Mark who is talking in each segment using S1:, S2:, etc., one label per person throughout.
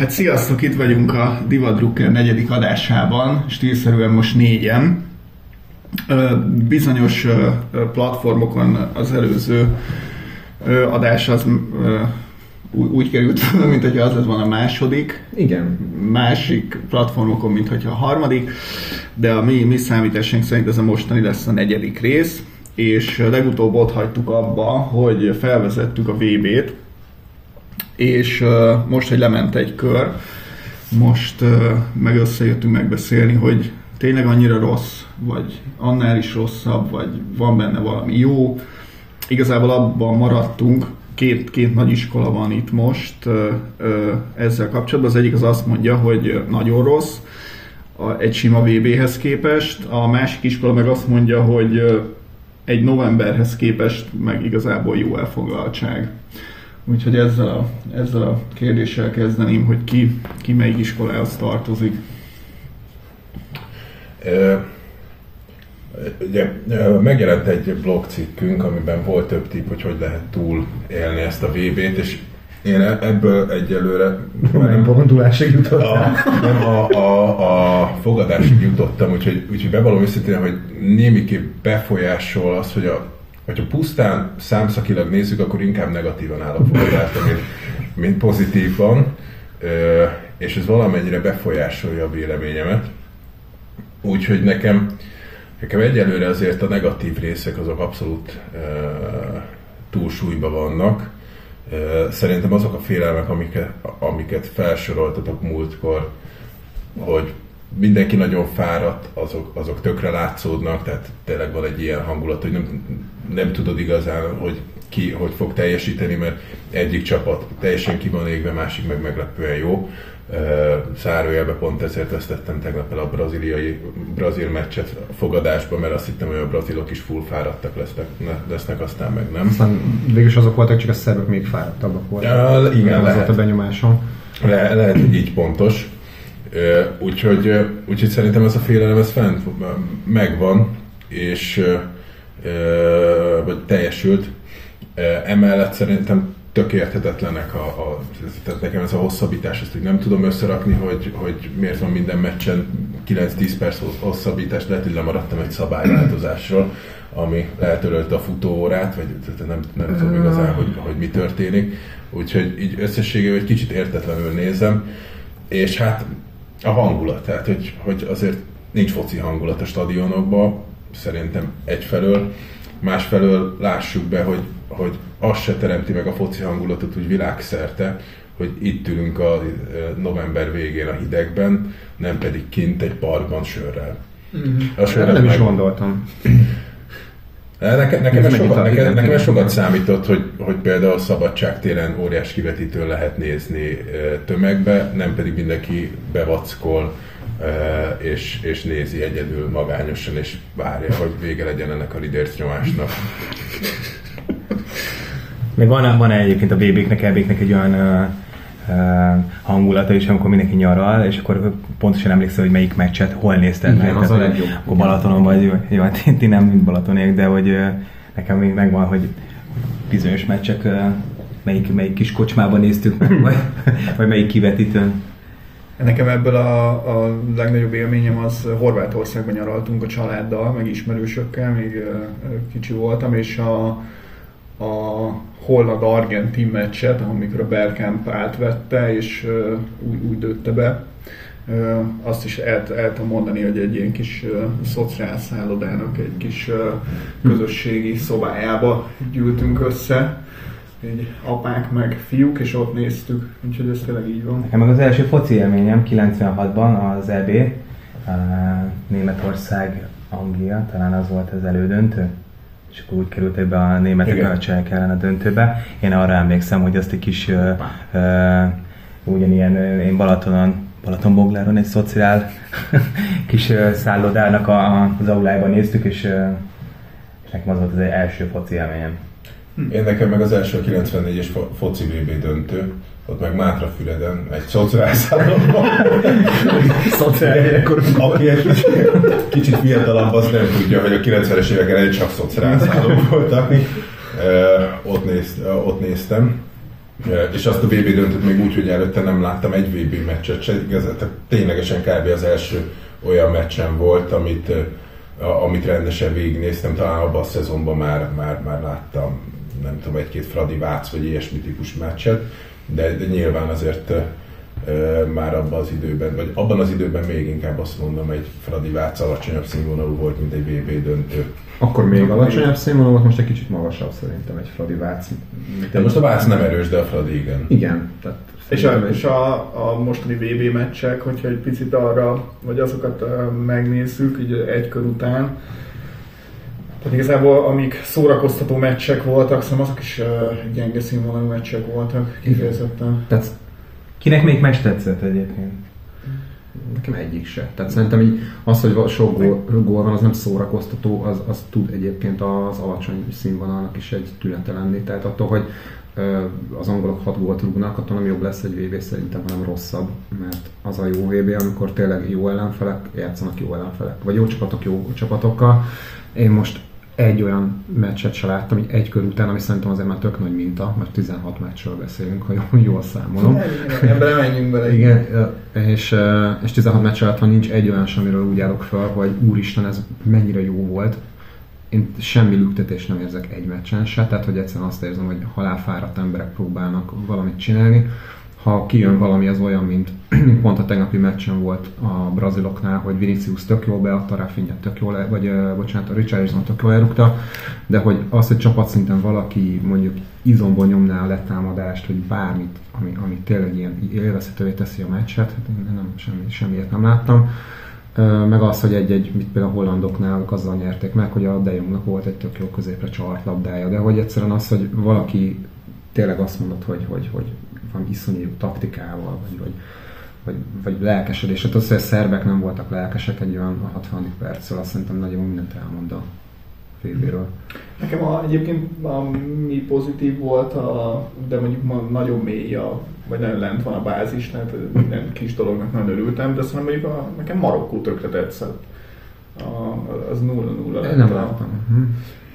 S1: Hát sziasztok, itt vagyunk a Diva Drucker negyedik adásában, stílszerűen most négyen. Bizonyos platformokon az előző adás az úgy került fel, mint hogyha az lett volna a második.
S2: Igen.
S1: Másik platformokon, mint hogyha a harmadik, de a mi, mi számításunk szerint ez a mostani lesz a negyedik rész, és legutóbb ott hagytuk abba, hogy felvezettük a VB-t, és most, hogy lement egy kör, most meg összejöttünk megbeszélni, hogy tényleg annyira rossz, vagy annál is rosszabb, vagy van benne valami jó. Igazából abban maradtunk, két, két nagy iskola van itt most ezzel kapcsolatban. Az egyik az azt mondja, hogy nagyon rossz, a, egy sima VB-hez képest, a másik iskola meg azt mondja, hogy egy novemberhez képest meg igazából jó elfoglaltság. Úgyhogy ezzel a, ezzel a kérdéssel kezdeném, hogy ki, ki melyik iskolához tartozik.
S3: Ugye, megjelent egy blogcikkünk, amiben volt több tipp, hogy hogy lehet túl élni ezt a VB-t, és én e- ebből egyelőre...
S2: Megboldulásig jutottál?
S3: A, nem, a, a, a fogadásig jutottam, úgyhogy, úgyhogy bevallom őszintén, hogy némiképp befolyásol az, hogy a hogyha pusztán számszakilag nézzük, akkor inkább negatívan áll a fogadás, mint, mint pozitívan, és ez valamennyire befolyásolja a véleményemet. Úgyhogy nekem, nekem egyelőre azért a negatív részek azok abszolút túlsúlyban vannak. Szerintem azok a félelmek, amiket, amiket felsoroltatok múltkor, hogy mindenki nagyon fáradt, azok, azok tökre látszódnak, tehát tényleg van egy ilyen hangulat, hogy nem, nem tudod igazán, hogy ki hogy fog teljesíteni, mert egyik csapat teljesen ki van égve, másik meg meglepően jó. Zárójelbe pont ezért vesztettem tegnap el a braziliai, brazil meccset fogadásba, mert azt hittem, hogy a brazilok is full fáradtak lesznek, lesznek aztán meg nem.
S2: Aztán végülis azok voltak, csak a szerbek még fáradtabbak voltak.
S3: Ja, igen,
S2: lehet. a benyomásom.
S3: Le, lehet, hogy így pontos. Úgyhogy, úgyhogy szerintem ez a félelem ez fent megvan, és vagy teljesült. Emellett szerintem tök érthetetlenek a, a, tehát nekem ez a hosszabbítás, ezt nem tudom összerakni, hogy, hogy miért van minden meccsen 9-10 perc hosszabbítás, lehet, hogy lemaradtam egy szabályváltozásról, ami eltörölte a futóórát, vagy nem, nem tudom igazán, hogy, hogy mi történik. Úgyhogy így összességében egy kicsit értetlenül nézem, és hát a hangulat, tehát hogy, hogy azért nincs foci hangulat a stadionokban, szerintem egyfelől, másfelől lássuk be, hogy, hogy az se teremti meg a foci hangulatot úgy világszerte, hogy itt ülünk a november végén a hidegben, nem pedig kint egy parkban sörrel.
S2: Mm-hmm. A sörrel nem meg... is gondoltam.
S3: Nekem, nekem, ez sokat, nekem, nekem ez sokat számított, hogy, hogy például Szabadságtéren óriás kivetítő lehet nézni tömegbe, nem pedig mindenki bevackol és, és nézi egyedül magányosan, és várja, hogy vége legyen ennek a lidérc nyomásnak.
S2: Még van, van egyébként a BB-knek, EB-knek egy olyan hangulata is, amikor mindenki nyaral, és akkor pontosan emlékszel, hogy melyik meccset, hol nézted
S1: meg. Az a
S2: Akkor Balatonon vagy, jó, hát ti nem, mint Balatoniek, de hogy nekem még megvan, hogy bizonyos meccsek melyik, melyik kis kocsmában néztük meg, vagy, vagy melyik kivetítőn.
S1: Nekem ebből a, a legnagyobb élményem az Horvátországban nyaraltunk a családdal, meg ismerősökkel, még kicsi voltam, és a, a holland-argentin meccset, amikor a Bergkamp átvette, és úgy, úgy dőtte be. Azt is el, el tudom mondani, hogy egy ilyen kis szociál szállodának egy kis közösségi szobájába gyűltünk össze, így apák meg fiúk, és ott néztük, úgyhogy ez tényleg így van.
S2: Nekem meg az első foci élményem 96-ban az EB, Németország, Anglia, talán az volt az elődöntő, és akkor úgy kerültek be a németek a csehek ellen a döntőbe. Én arra emlékszem, hogy azt egy kis uh, uh, ugyanilyen, én Balatonon Balatonbogláron egy szociál kis szállodának a, az aulájában néztük, és, és nekem az volt az első foci élményem.
S3: Hm. Én nekem meg az első 94-es foci VB döntő, ott meg Mátrafüreden, egy szociálszállóban. Aki egy kicsit, kicsit fiatalabb, az nem tudja, hogy a 90-es évek elején csak szociálszállók voltak. ott, nézt, ott néztem. És azt a VB döntött még úgy, hogy előtte nem láttam egy VB meccset se, igazán, tehát ténylegesen kb. az első olyan meccsen volt, amit, amit rendesen végignéztem, talán abban a szezonban már, már, már láttam, nem tudom, egy-két Fradi Vác vagy ilyesmi típus meccset, de, de nyilván azért már abban az időben, vagy abban az időben még inkább azt mondom, egy Fradi Vác alacsonyabb színvonalú volt, mint egy VB döntő.
S4: Akkor még alacsonyabb színvonalú volt, most egy kicsit magasabb szerintem egy Fradi Vác.
S3: De most a Vác nem erős, de a Fradi igen.
S4: Igen. Tehát
S1: és a, és a, a mostani VB meccsek, hogyha egy picit arra, vagy azokat megnézzük, így egy kör után, tehát igazából amik szórakoztató meccsek voltak, szóval azok is uh, gyenge színvonalú meccsek voltak kifejezetten.
S4: Tehát
S2: Kinek még meccs tetszett egyébként?
S4: Nekem egyik se. Tehát szerintem így az, hogy sok gól, gól van, az nem szórakoztató, az, az tud egyébként az alacsony színvonalnak is egy tünete lenni. Tehát attól, hogy az angolok 6 gólt rúgnak, attól nem jobb lesz egy VB szerintem, hanem rosszabb, mert az a jó VB, amikor tényleg jó ellenfelek játszanak jó ellenfelek, vagy jó csapatok jó csapatokkal. Én most egy olyan meccset se láttam, így egy kör után, ami szerintem azért már tök nagy minta, mert 16 meccsről beszélünk, ha jól, jól számolom.
S1: Ebben menjünk bele.
S4: Igen, és, és 16 meccs alatt, ha nincs egy olyan amiről úgy állok fel, hogy úristen, ez mennyire jó volt, én semmi lüktetést nem érzek egy meccsen se, tehát hogy egyszerűen azt érzem, hogy halálfáradt emberek próbálnak valamit csinálni, ha kijön valami, az olyan, mint, mint pont a tegnapi meccsen volt a braziloknál, hogy Vinicius tök jól beadta, Rafinha tök jól, vagy uh, bocsánat, a Richardson tök jól elrúgta, de hogy az, hogy csapatszinten valaki mondjuk izomból nyomná a letámadást, hogy bármit, ami, ami tényleg ilyen élvezhetővé teszi a meccset, hát én nem, semmi, semmiért nem láttam. Meg az, hogy egy-egy, mit például a hollandoknál azzal nyerték meg, hogy a De Jongnak volt egy tök jó középre csart labdája, de hogy egyszerűen az, hogy valaki tényleg azt mondott, hogy, hogy, hogy valami iszonyú taktikával, vagy, vagy, vagy, vagy lelkesedés. Hát az, hogy a szerbek nem voltak lelkesek egy olyan 60. perccel, azt szerintem nagyon mindent elmond a félbéről.
S1: Nekem a, egyébként ami pozitív volt, a, de mondjuk ma nagyon mély, a, vagy nagyon lent van a bázis, tehát minden kis dolognak nagyon örültem, de szerintem mondjuk a, nekem Marokkó tökre tetszett. A, az 0-0 lett.
S4: Nem láttam. Hm.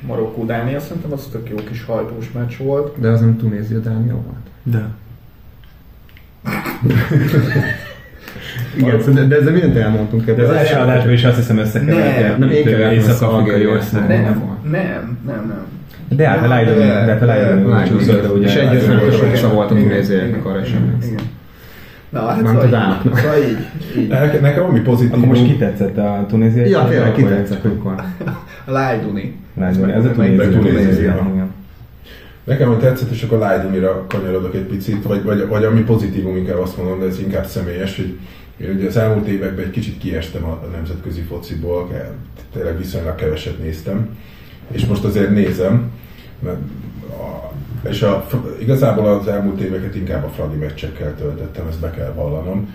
S1: Marokkó Dánia, szerintem az tök jó kis hajtós meccs volt.
S4: De az nem Tunézia Dánia volt?
S2: De.
S4: Igen, de, de ezzel mindent elmondtunk.
S2: De az első adásban is azt hiszem összekevertem.
S4: Nem, nem én
S2: Észak-afrikai ország.
S1: Nem, nem, nem, nem.
S2: De hát a Leiden, de hát a Leiden csúszott, de ugye...
S4: És egy fontos vissza volt a tunézieknek arra sem.
S1: Igen. Na, hát
S4: Nem
S1: szóval így, szóval így, így.
S3: Nekem, ami pozitív.
S2: Akkor most kitetszett a tunéziai?
S4: Ja, tényleg kitetszett akkor.
S1: A Lájduni.
S2: Leiden, ez a tunéziai.
S3: Nekem hogy tetszett, és akkor Lajdumira kanyarodok egy picit, vagy, vagy, vagy ami pozitívum, inkább azt mondom, de ez inkább személyes, hogy én ugye az elmúlt években egy kicsit kiestem a, a nemzetközi fociból, tényleg viszonylag keveset néztem, és most azért nézem, mert a, és a, igazából az elmúlt éveket inkább a Fradi meccsekkel töltöttem, ezt be kell vallanom,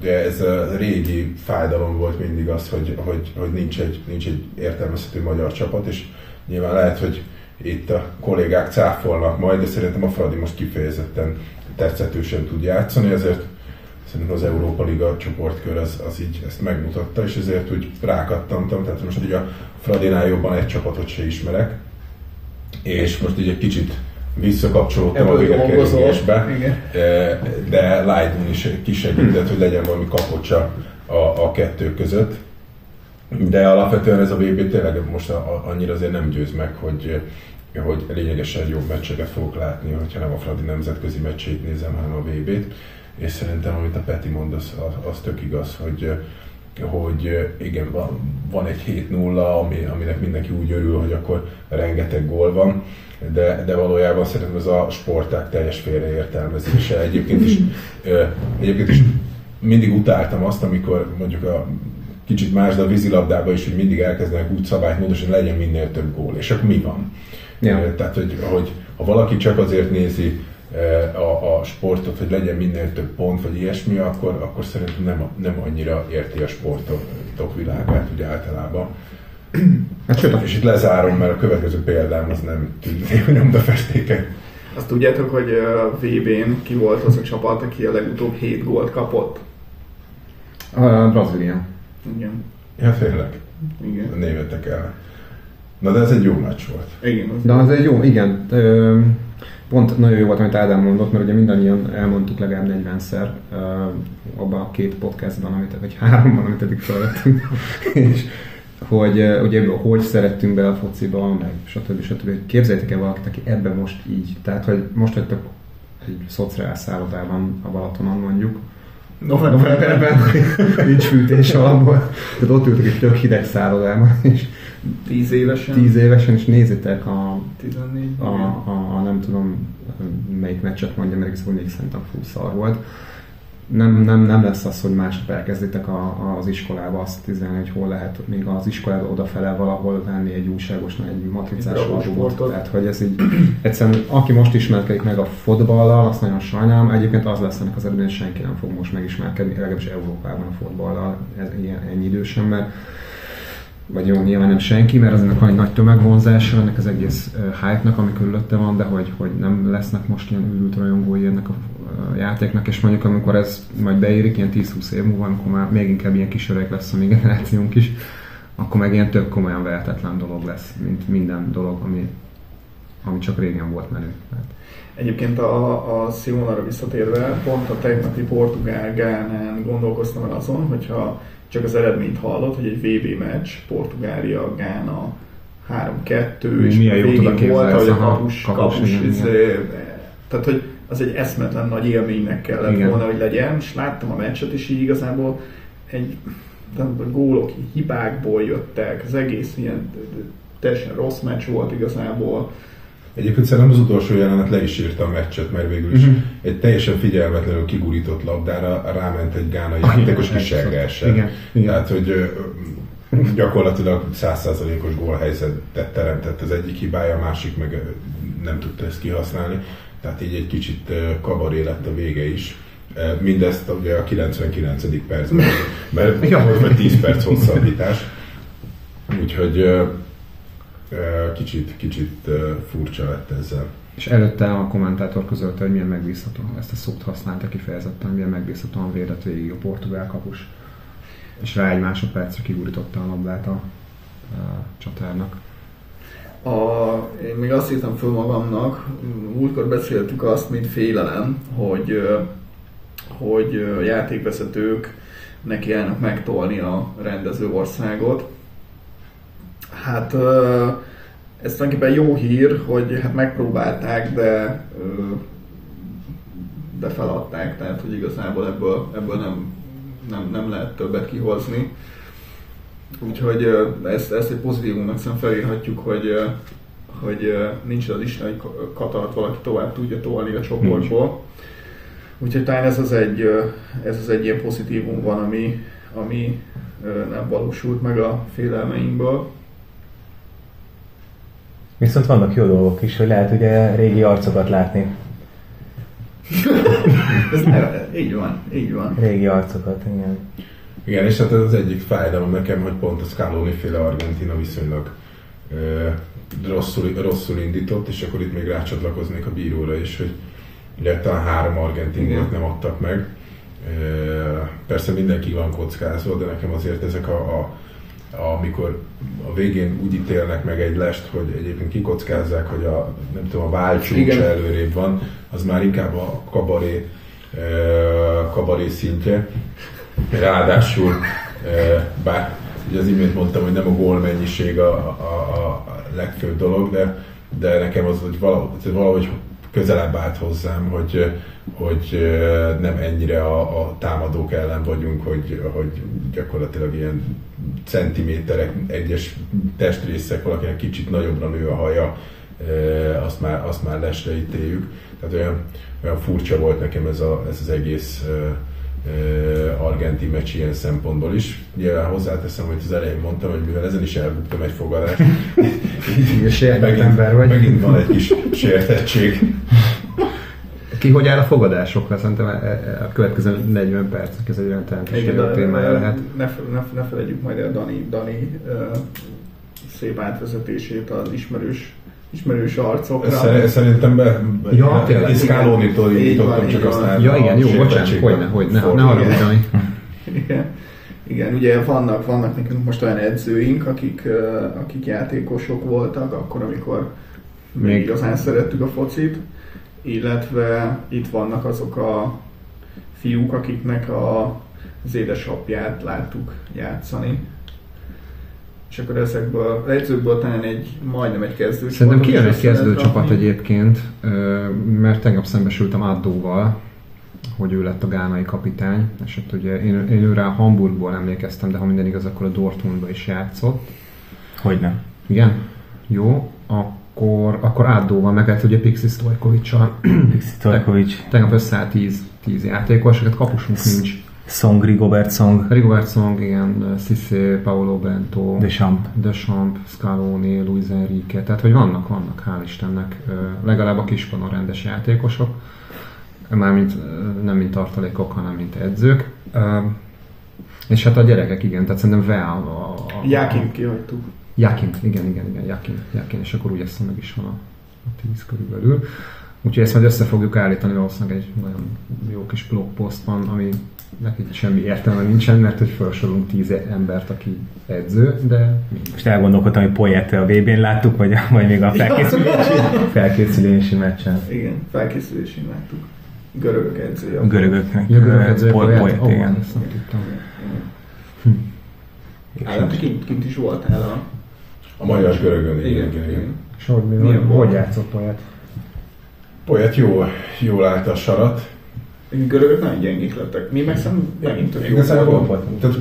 S3: de ez a régi fájdalom volt mindig az, hogy, hogy, hogy nincs, egy, nincs egy értelmezhető magyar csapat, és nyilván lehet, hogy itt a kollégák cáfolnak majd, de szerintem a Fradi most kifejezetten tetszetősen tud játszani, ezért szerintem az Európa Liga csoportkör az, az így ezt megmutatta, és ezért úgy rákattantam, tehát most ugye a Fradinál jobban egy csapatot se ismerek, és most így egy kicsit visszakapcsolódtam a
S1: Ebből. Igen.
S3: Eh, de Leiden is kisegített, hogy legyen valami kapocsa a, a kettő között. De alapvetően ez a VB tényleg most annyira azért nem győz meg, hogy, hogy lényegesen jobb meccseket fogok látni, hogyha nem a Fradi nemzetközi meccsét nézem, hanem a VB-t. És szerintem, amit a Peti mond, az, az, tök igaz, hogy, hogy igen, van, van egy 7-0, ami, aminek mindenki úgy örül, hogy akkor rengeteg gól van, de, de valójában szerintem ez a sporták teljes félreértelmezése. Egyébként is, egyébként is mindig utáltam azt, amikor mondjuk a kicsit más, de a vízilabdában is, hogy mindig elkezdenek úgy szabályt módosítani, legyen minél több gól. És akkor mi van?
S4: Ja.
S3: Tehát, hogy, hogy ha valaki csak azért nézi a, a sportot, hogy legyen minél több pont, vagy ilyesmi, akkor, akkor szerintem nem, nem annyira érti a sportok világát úgy általában.
S4: Hát
S3: És itt lezárom, mert a következő példám az nem tűnik nyomdafestéket.
S1: Azt tudjátok, hogy a VB-n ki volt az a csapat, aki a legutóbb 7 gólt kapott?
S4: a Brazília.
S1: Igen.
S3: Ja, tényleg.
S1: Igen.
S3: Németek el. Na de ez egy jó meccs volt.
S1: Igen. az-
S4: De az egy jó, igen. Ö, Pont nagyon jó volt, amit Ádám mondott, mert ugye mindannyian elmondtuk legalább 40-szer uh, abban a két podcastban, amit, vagy háromban, amit eddig felvettünk, és hogy uh, ugye hogy szerettünk bele a fociba, meg stb. stb. Képzeljétek el valakit, aki ebben most így, tehát hogy most vagytok egy szociál szállodában a Balatonon mondjuk, novemberben nincs fűtés alapból, tehát ott ültök egy tök hideg szállodában, és
S1: 10 évesen.
S4: 10 évesen, és nézzétek a,
S1: 14.
S4: a, a, a, nem tudom melyik meccset mondja, mert igazából még szerintem full szar volt. Nem, nem, nem lesz az, hogy másnap elkezditek a, az iskolába azt tizenni, hogy hol lehet még az iskolába odafele valahol venni egy újságos, egy matricás albumot. Tehát, hogy ez így, egyszerűen aki most ismerkedik meg a fotballal, azt nagyon sajnálom. Egyébként az lesz ennek az eredmény, senki nem fog most megismerkedni, legalábbis Európában a fotballal ez, ilyen, ennyi idősen, mert vagy jó, nyilván nem senki, mert az ennek van egy nagy tömegvonzása, ennek az egész hype-nak, ami körülötte van, de hogy, hogy nem lesznek most ilyen űrült rajongói ennek a játéknak, és mondjuk amikor ez majd beérik, ilyen 10-20 év múlva, amikor már még inkább ilyen kis öreg lesz a mi generációnk is, akkor meg ilyen tök komolyan vehetetlen dolog lesz, mint minden dolog, ami, ami csak régen volt menő.
S1: Egyébként a, a Simonara visszatérve, pont a tegnapi Portugál Gánán gondolkoztam el azon, hogyha csak az eredményt hallott, hogy egy VB meccs, Portugália, Gána 3-2, és
S4: Milyen
S1: végig volt, hogy a
S4: kapus,
S1: kapus, kapus izé, tehát hogy az egy eszmetlen nagy élménynek kellett igen. volna, hogy legyen, és láttam a meccset, és így igazából egy a gólok hibákból jöttek, az egész ilyen teljesen rossz meccs volt igazából,
S3: Egyébként szerintem az utolsó jelenet le is írta a meccset, mert végül is uh-huh. egy teljesen figyelmetlenül kigurított labdára ráment egy gánai játékos igen. Tehát, hogy gyakorlatilag százszázalékos gólhelyzetet teremtett az egyik hibája, a másik meg nem tudta ezt kihasználni. Tehát így egy kicsit kabaré lett a vége is. Mindezt ugye a 99. percben, mert vagy 10 perc hosszabbítás. Úgyhogy kicsit, kicsit furcsa lett ezzel.
S4: És előtte a kommentátor közölte, hogy milyen megbízható, ezt a szót használta kifejezetten, milyen megbízhatóan védett végig a portugál kapus. És rá egy másodpercre kigurította a labdát a, a csatárnak.
S1: A, én még azt írtam föl magamnak, múltkor beszéltük azt, mint félelem, hogy, hogy játékvezetők nekiállnak megtolni a rendező országot, Hát ez tulajdonképpen jó hír, hogy hát megpróbálták, de de feladták, tehát hogy igazából ebből, ebből nem, nem, nem lehet többet kihozni. Úgyhogy ezt, ezt egy pozitívumnak szerintem felírhatjuk, hogy, hogy nincs az Isten, hogy Katart valaki tovább tudja tolni a csoportból. Úgyhogy talán ez az egy, ez az egy ilyen pozitívum van, ami, ami nem valósult meg a félelmeinkből.
S2: Viszont vannak jó dolgok is, hogy lehet ugye régi arcokat látni.
S1: Ez ne, így van, így van.
S2: Régi arcokat, igen.
S3: Igen, és hát ez az egyik fájdalom nekem, hogy pont a Scaloni féle Argentina viszonylag ö, rosszul, rosszul indított, és akkor itt még rácsatlakoznék a bíróra is, hogy ugye talán három argentin nem adtak meg. Ö, persze mindenki van kockázva, de nekem azért ezek a, a amikor a végén úgy ítélnek meg egy lest, hogy egyébként kikockázzák, hogy a, nem tudom, a válcsúcs előrébb van, az már inkább a kabaré, kabaré szintje. Ráadásul, bár ugye az imént mondtam, hogy nem a gól mennyiség a, a, a legfőbb dolog, de, de nekem az, hogy valahogy, valahogy közelebb állt hozzám, hogy, hogy nem ennyire a, a támadók ellen vagyunk, hogy, hogy gyakorlatilag ilyen centiméterek, egyes testrészek, valakinek kicsit nagyobbra nő a haja, azt már, azt már lesre ítéljük. Tehát olyan, olyan furcsa volt nekem ez, a, ez az egész argentin meccs ilyen szempontból is. Nyilván hozzáteszem, hogy az elején mondtam, hogy mivel ezen is elbuktam egy fogadást.
S4: megint, ember vagy.
S3: Megint van egy kis sértettség.
S4: Ki hogy áll a fogadásokra? Szerintem e- e- a következő 40 perc, ez egy olyan
S1: jelentős témája lehet. Ne, ne, ne felejtjük majd el Dani, Dani uh, szép átvezetését az ismerős ismerős arcokra.
S3: Szerintem be,
S4: ja,
S3: tényleg, Scaloni-tól indítottam, csak aztán
S4: Ja, igen, jó, bocsánat, hogy ne, hogy ne, ne haragudj, Dani.
S1: Igen. Igen, ugye vannak, vannak nekünk most olyan edzőink, akik, akik játékosok voltak, akkor, amikor még
S4: Még-
S1: igazán szerettük a focit, illetve itt vannak azok a fiúk, akiknek a, az édesapját láttuk játszani. És akkor ezekből, az edzőkből talán egy, majdnem egy kezdő
S4: Szerintem kijön egy kezdőcsapat
S1: rakni.
S4: egyébként, mert tegnap szembesültem Addóval, hogy ő lett a gánai kapitány, és ott ugye én, én őre Hamburgból emlékeztem, de ha minden igaz, akkor a Dortmundba is játszott.
S2: Hogy nem?
S4: Igen? Jó, akkor, akkor Addóval, meg lehet ugye Pixi Stojkovicsal.
S2: Pixi Tojkovics,
S4: Tegnap összeállt 10, 10 játékos, hát kapusunk nincs.
S2: Song, Rigobert Song,
S4: Rigobert Song, igen, Cissé, Paolo Bento,
S2: Deschamps.
S4: Deschamps, Scaloni, Luis Enrique, tehát hogy vannak, vannak, hál' Istennek, legalább a kispanon rendes játékosok, mármint nem mint tartalékok, hanem mint edzők. És hát a gyerekek, igen, tehát szerintem Vel a... a, a
S1: Jákint kihagytuk.
S4: Jakin, igen, igen, igen, Jakin, Jakin, és akkor úgy ezt meg is van a, a tíz körülbelül. Úgyhogy ezt majd össze fogjuk állítani, valószínűleg egy nagyon jó kis blogpost van, ami neki semmi értelme nincsen, mert hogy felsorolunk tíz embert, aki edző, de.
S2: Most elgondolkodtam, hogy Poyet a VB-n láttuk, vagy, vagy még a felkészülési, felkészülési meccsen.
S1: Igen, felkészülésén láttuk. Görögök edzője.
S2: Görögöknek.
S4: Ja, görög edző,
S2: Poy-
S4: Poyet,
S2: Poyet,
S4: ó,
S2: igen.
S4: ezt nem tudtam.
S1: Hát kint, kint is voltál a...
S3: A magyar görögön, igen, igen, igen.
S4: És hogy, hogy játszott Poyet?
S3: Poyet jó, jól állt a sarat.
S1: Görögök nagyon gyengék lettek. Mi meg szerintem megint tök
S3: Igazából, tehát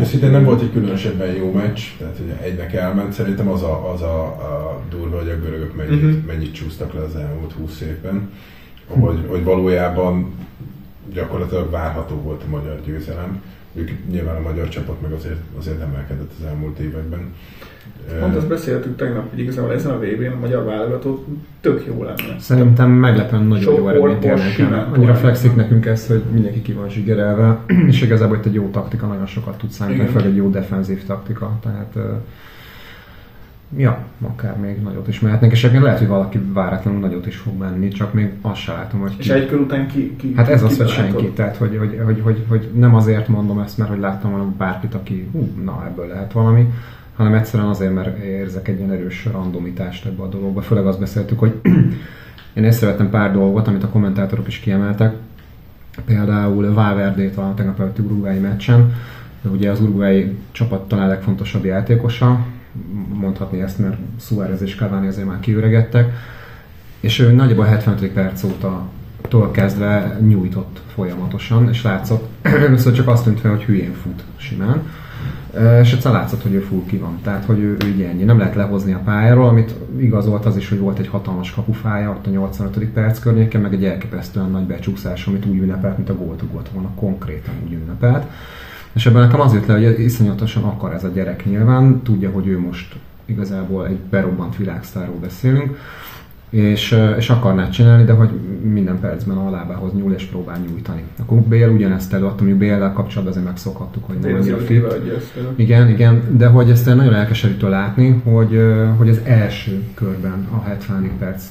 S3: őszintén nem volt egy különösebben jó meccs, tehát ugye egynek elment, szerintem az a, az a, a durva, hogy a görögök mennyit,
S1: Mhm.
S3: mennyit csúsztak le az elmúlt 20 évben, hogy, hogy valójában gyakorlatilag várható volt a magyar győzelem. Ők nyilván a magyar csapat meg azért, azért emelkedett az elmúlt években.
S1: Pont azt beszéltük tegnap, hogy igazából ezen a VB-n a magyar válogatott tök jó lenne.
S4: Szerintem meglepően nagyon
S1: Sok
S4: jó eredményt érnek el. Annyira fekszik nekünk ez, hogy mindenki ki van zsigerelve, és igazából itt egy jó taktika nagyon sokat tud számítani, főleg egy jó defenzív taktika, tehát ja, akár még nagyot is mehetnek, és egyébként lehet, hogy valaki váratlanul nagyot is fog menni, csak még azt se látom, hogy
S1: És
S4: ki.
S1: egy kör után ki, ki
S4: Hát ez az,
S1: ki
S4: hogy
S1: látod?
S4: senki, tehát hogy, hogy, hogy, hogy, hogy nem azért mondom ezt, mert hogy láttam volna bárkit, aki hú, na ebből lehet valami, hanem egyszerűen azért, mert érzek egy ilyen erős randomitást ebbe a dologba. Főleg azt beszéltük, hogy én észrevettem pár dolgot, amit a kommentátorok is kiemeltek. Például Valverdét a tegnap előtti uruguayi meccsen. Ugye az uruguayi csapat talán legfontosabb játékosa, mondhatni ezt, mert Suárez és Cavani azért már kiüregettek. És ő nagyjából 75. perc óta tól kezdve nyújtott folyamatosan, és látszott, először csak azt tűnt fel, hogy hülyén fut simán, és egyszer látszott, hogy ő full ki van, tehát hogy ő, ő ennyi. Nem lehet lehozni a pályáról, amit igazolt az is, hogy volt egy hatalmas kapufája ott a 85. perc környéken, meg egy elképesztően nagy becsúszás, amit úgy ünnepelt, mint a gólt ugrott volna, konkrétan úgy ünnepelt. És ebben nekem az jött le, hogy iszonyatosan akar ez a gyerek nyilván, tudja, hogy ő most igazából egy berobbant világsztárról beszélünk, és, és akarná csinálni, de hogy minden percben a lábához nyúl és próbál nyújtani. Akkor BL ugyanezt előadta, mi BL-lel kapcsolatban azért megszokhattuk, hogy nem annyira fit. Igen, igen, de hogy ezt nagyon elkeserítő látni, hogy, hogy az első körben a 70. perc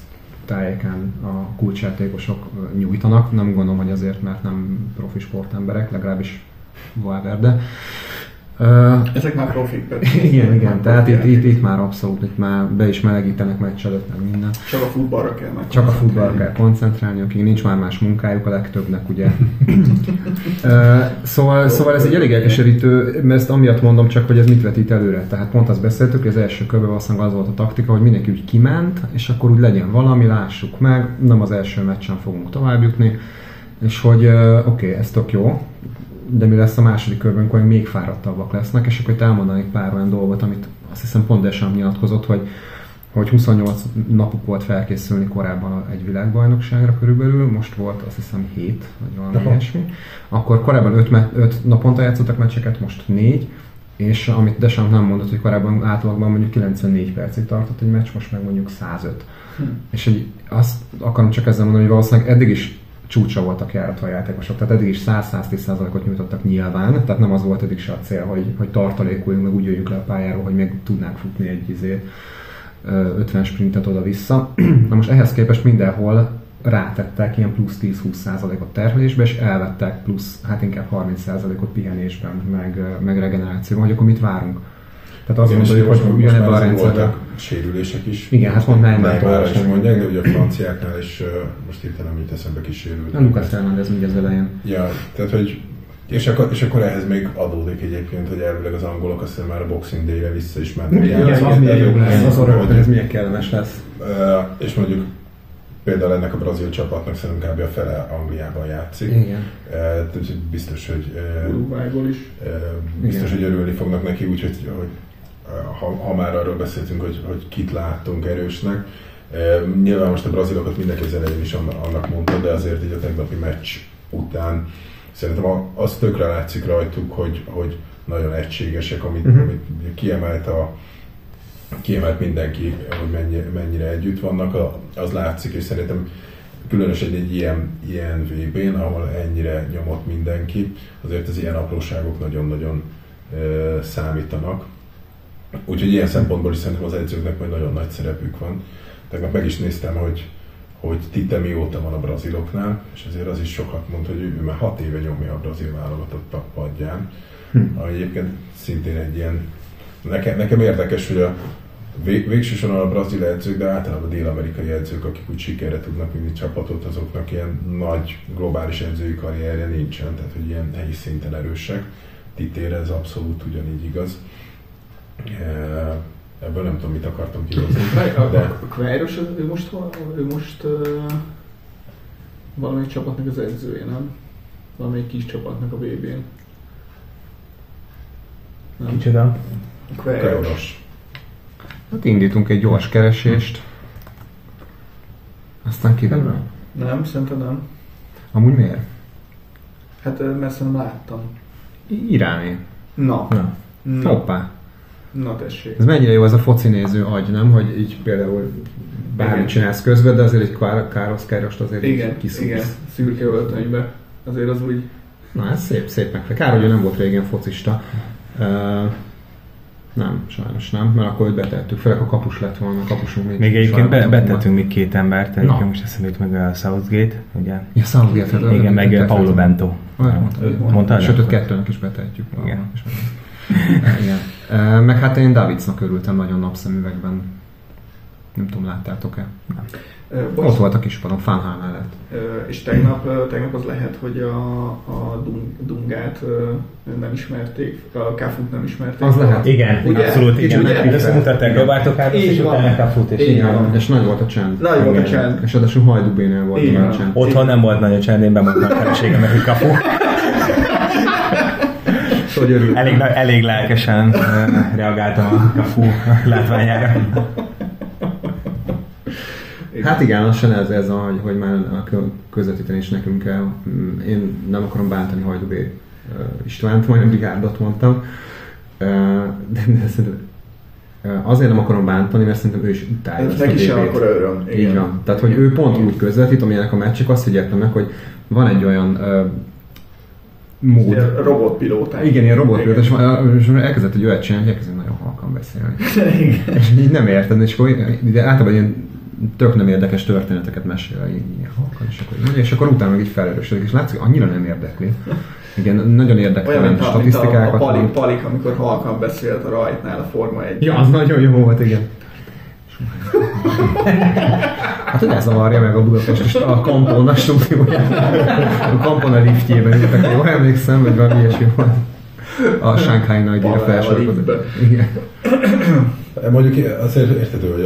S4: tájéken a kulcsjátékosok nyújtanak. Nem gondolom, hogy azért, mert nem profi sportemberek, legalábbis Valverde.
S1: Ezek már profik
S4: igen, igen, tehát itt, itt, itt már abszolút, itt már be is melegítenek meccs előtt, meg minden.
S1: Csak a futballra kell meg.
S4: Csak a futballra kell koncentrálni, akik nincs már más munkájuk a legtöbbnek, ugye. Szóval, szóval ez egy elég elkeserítő, mert ezt amiatt mondom csak, hogy ez mit vetít előre. Tehát pont azt beszéltük, hogy az első körben valószínűleg az volt a taktika, hogy mindenki úgy kiment, és akkor úgy legyen valami, lássuk meg, nem az első meccsen fogunk tovább jutni, és hogy oké, okay, ez tök jó, de mi lesz a második körben, amikor még fáradtabbak lesznek, és akkor itt elmondanék pár olyan dolgot, amit azt hiszem pont Deschamps nyilatkozott, hogy hogy 28 napuk volt felkészülni korábban egy világbajnokságra körülbelül, most volt azt hiszem 7, vagy valami
S2: Aha.
S4: ilyesmi. Akkor korábban 5, 5 naponta játszottak meccseket, most 4, és amit Deschamps nem mondott, hogy korábban átlagban mondjuk 94 percig tartott egy meccs, most meg mondjuk 105.
S1: Hm.
S4: És hogy azt akarom csak ezzel mondani, hogy valószínűleg eddig is csúcsa voltak járatva a játékosok, tehát eddig is 100-110%-ot nyújtottak nyilván, tehát nem az volt eddig se a cél, hogy, hogy tartalékoljunk, meg úgy jöjjünk le a pályáról, hogy még tudnánk futni egy izé, ö, 50 sprintet oda-vissza. Na most ehhez képest mindenhol rátettek ilyen plusz 10-20%-ot terhelésbe, és elvettek plusz, hát inkább 30%-ot pihenésben, meg, meg regenerációban, hogy akkor mit várunk. Tehát azt
S3: most,
S4: hogy
S3: most
S4: ugyanebben a
S3: már
S4: rendszerben.
S3: voltak sérülések is.
S4: Igen, hát pont Neymar
S3: Neymarra is
S4: olvastam.
S3: mondják, de ugye a franciáknál is most hirtelen mit eszembe kísérült.
S4: A Lucas Hernández ugye az elején.
S3: Ja, tehát hogy és akkor, és akkor ehhez még adódik egyébként, hogy elvileg az angolok azt hiszem már a Boxing Day-re vissza is mennek.
S4: Igen,
S3: játszani.
S4: az milyen jó lesz, az
S3: hogy-
S4: arra, ez milyen kellemes lesz.
S3: És mondjuk például ennek a brazil csapatnak szerintem kb. a fele Angliában játszik.
S4: Igen.
S3: Biztos, hogy ö,
S1: Uruguayból is.
S3: biztos,
S4: Igen.
S3: hogy örülni fognak neki, úgyhogy hogy, ha, ha már arról beszéltünk, hogy, hogy kit láttunk erősnek, nyilván most a brazilokat mindenki az elején is annak mondta, de azért így a tegnapi meccs után szerintem az tökre látszik rajtuk, hogy, hogy nagyon egységesek, amit,
S4: Mhm.
S3: amit kiemelt a, kiemelt mindenki, hogy mennyi, mennyire együtt vannak, a- az látszik, és szerintem különösen egy ilyen, ilyen VB-n, ahol ennyire nyomott mindenki, azért az ilyen apróságok nagyon-nagyon ö, számítanak. Úgyhogy ilyen szempontból is szerintem az edzőknek majd nagyon nagy szerepük van. Tegnap meg is néztem, hogy, hogy Tite mióta van a braziloknál, és azért az is sokat mond, hogy ő, már hat éve nyomja a brazil válogatott a padján.
S4: Hm.
S3: Ami egyébként szintén egy ilyen... Nekem, nekem érdekes, hogy a vég, végső soron a brazil edzők, de általában a dél-amerikai edzők, akik úgy sikerre tudnak vinni csapatot, azoknak ilyen nagy globális edzői karrierje nincsen, tehát hogy ilyen helyi szinten erősek. Titére ez abszolút ugyanígy igaz. Ebből nem tudom, mit akartam kihozni.
S1: A,
S3: De
S1: a Queiroz, ő most, hol- ő most uh, valamelyik csapatnak az edzője, nem? Valamelyik kis csapatnak a VB-n. Nem?
S2: Kicsoda?
S1: Queiroz.
S3: Kajoros.
S4: Hát indítunk egy gyors keresést. Aztán kiderül.
S1: Nem, szerintem nem.
S4: Amúgy miért?
S1: Hát mert szerintem láttam.
S4: Iráni.
S1: Na.
S2: Na.
S1: Na,
S4: Hoppá.
S1: Na tessék.
S4: Ez mennyire jó ez a foci néző agy, nem? Hogy így például bármit
S1: Igen.
S4: csinálsz közben, de azért egy Kár- Károsz Károst azért
S1: Igen,
S4: így kiszúrsz.
S1: igen, szürke öltönybe. Azért az úgy...
S4: Na ez szép, szép meg. Kár, hogy ő nem volt régen focista. Uh, nem, sajnos nem, mert akkor őt betettük. Főleg a kapus lett volna, a kapusunk még
S2: Még egyébként be, betettünk még két embert,
S4: Na.
S2: egyébként most eszembe jut meg a Southgate, ugye?
S4: Ja, Southgate. hát
S2: Igen, meg
S4: ötöt
S2: Paulo. Bento.
S4: Olyan mondta,
S1: Őt
S2: Mondtad?
S4: Sőt, kettőnek is betehetjük.
S2: Igen.
S4: Igen. Meg hát én Davidsnak örültem nagyon napszemüvegben. Nem tudom, láttátok-e? Ott
S1: bocs,
S4: volt a kispadon, Fánhál mellett.
S1: és tegnap, tegnap az lehet, hogy a, a Dung- Dungát nem ismerték, a Kafut nem ismerték.
S4: Az lehet.
S2: Igen,
S1: Ugye?
S2: abszolút igen.
S1: meglepő.
S2: Így azt mutatták Roberto Carlos, és utána Cafut, és
S1: Így
S2: igen.
S1: van.
S4: És nagy volt a csend.
S1: Nagy volt a csend.
S4: És ráadásul Hajdubénél volt a csend.
S2: Otthon nem volt nagy a csend, én bemondtam a feleségemnek, hogy Cafu.
S4: Hogy örült.
S2: Elég, elég lelkesen reagáltam a Cafu látványára.
S4: Hát igen, lassan ez, ez a, hogy, hogy már a kö- közvetíteni is nekünk kell. Mm, Én nem akarom bántani Hajdubé Istvánt, majdnem Rigárdot mondtam. De, de szerintem azért nem akarom bántani, mert szerintem ő is utálja ezt a
S1: Neki sem akkor öröm.
S4: Így van. Tehát, hogy ő pont úgy közvetít, amilyenek a meccsek, azt figyeltem meg, hogy van egy olyan mód.
S1: Ilyen robotpilóták.
S4: Igen, ilyen robotpilóta, és, és elkezdett egy olyat csinálni, hogy elkezdett nagyon halkan beszélni.
S1: Igen.
S4: És így nem érted, és akkor de általában ilyen tök nem érdekes történeteket mesél, így ilyen halkan, és akkor, és akkor utána meg így felerősödik, és látszik, annyira nem érdekli. Igen, nagyon
S1: mint a, mint a, a
S4: statisztikákat.
S1: palik, palik, amikor halkan beszélt a rajtnál a Forma 1.
S4: Ja, az nagyon jó volt, igen. Hát, hogy ez zavarja meg a Budapest a Kampon a stúdióját. A Kampon a liftjében ültek, ha jól emlékszem, vagy valami ilyesmi volt. A Shanghai nagy díjra. Igen.
S3: Mondjuk azért értető, hogy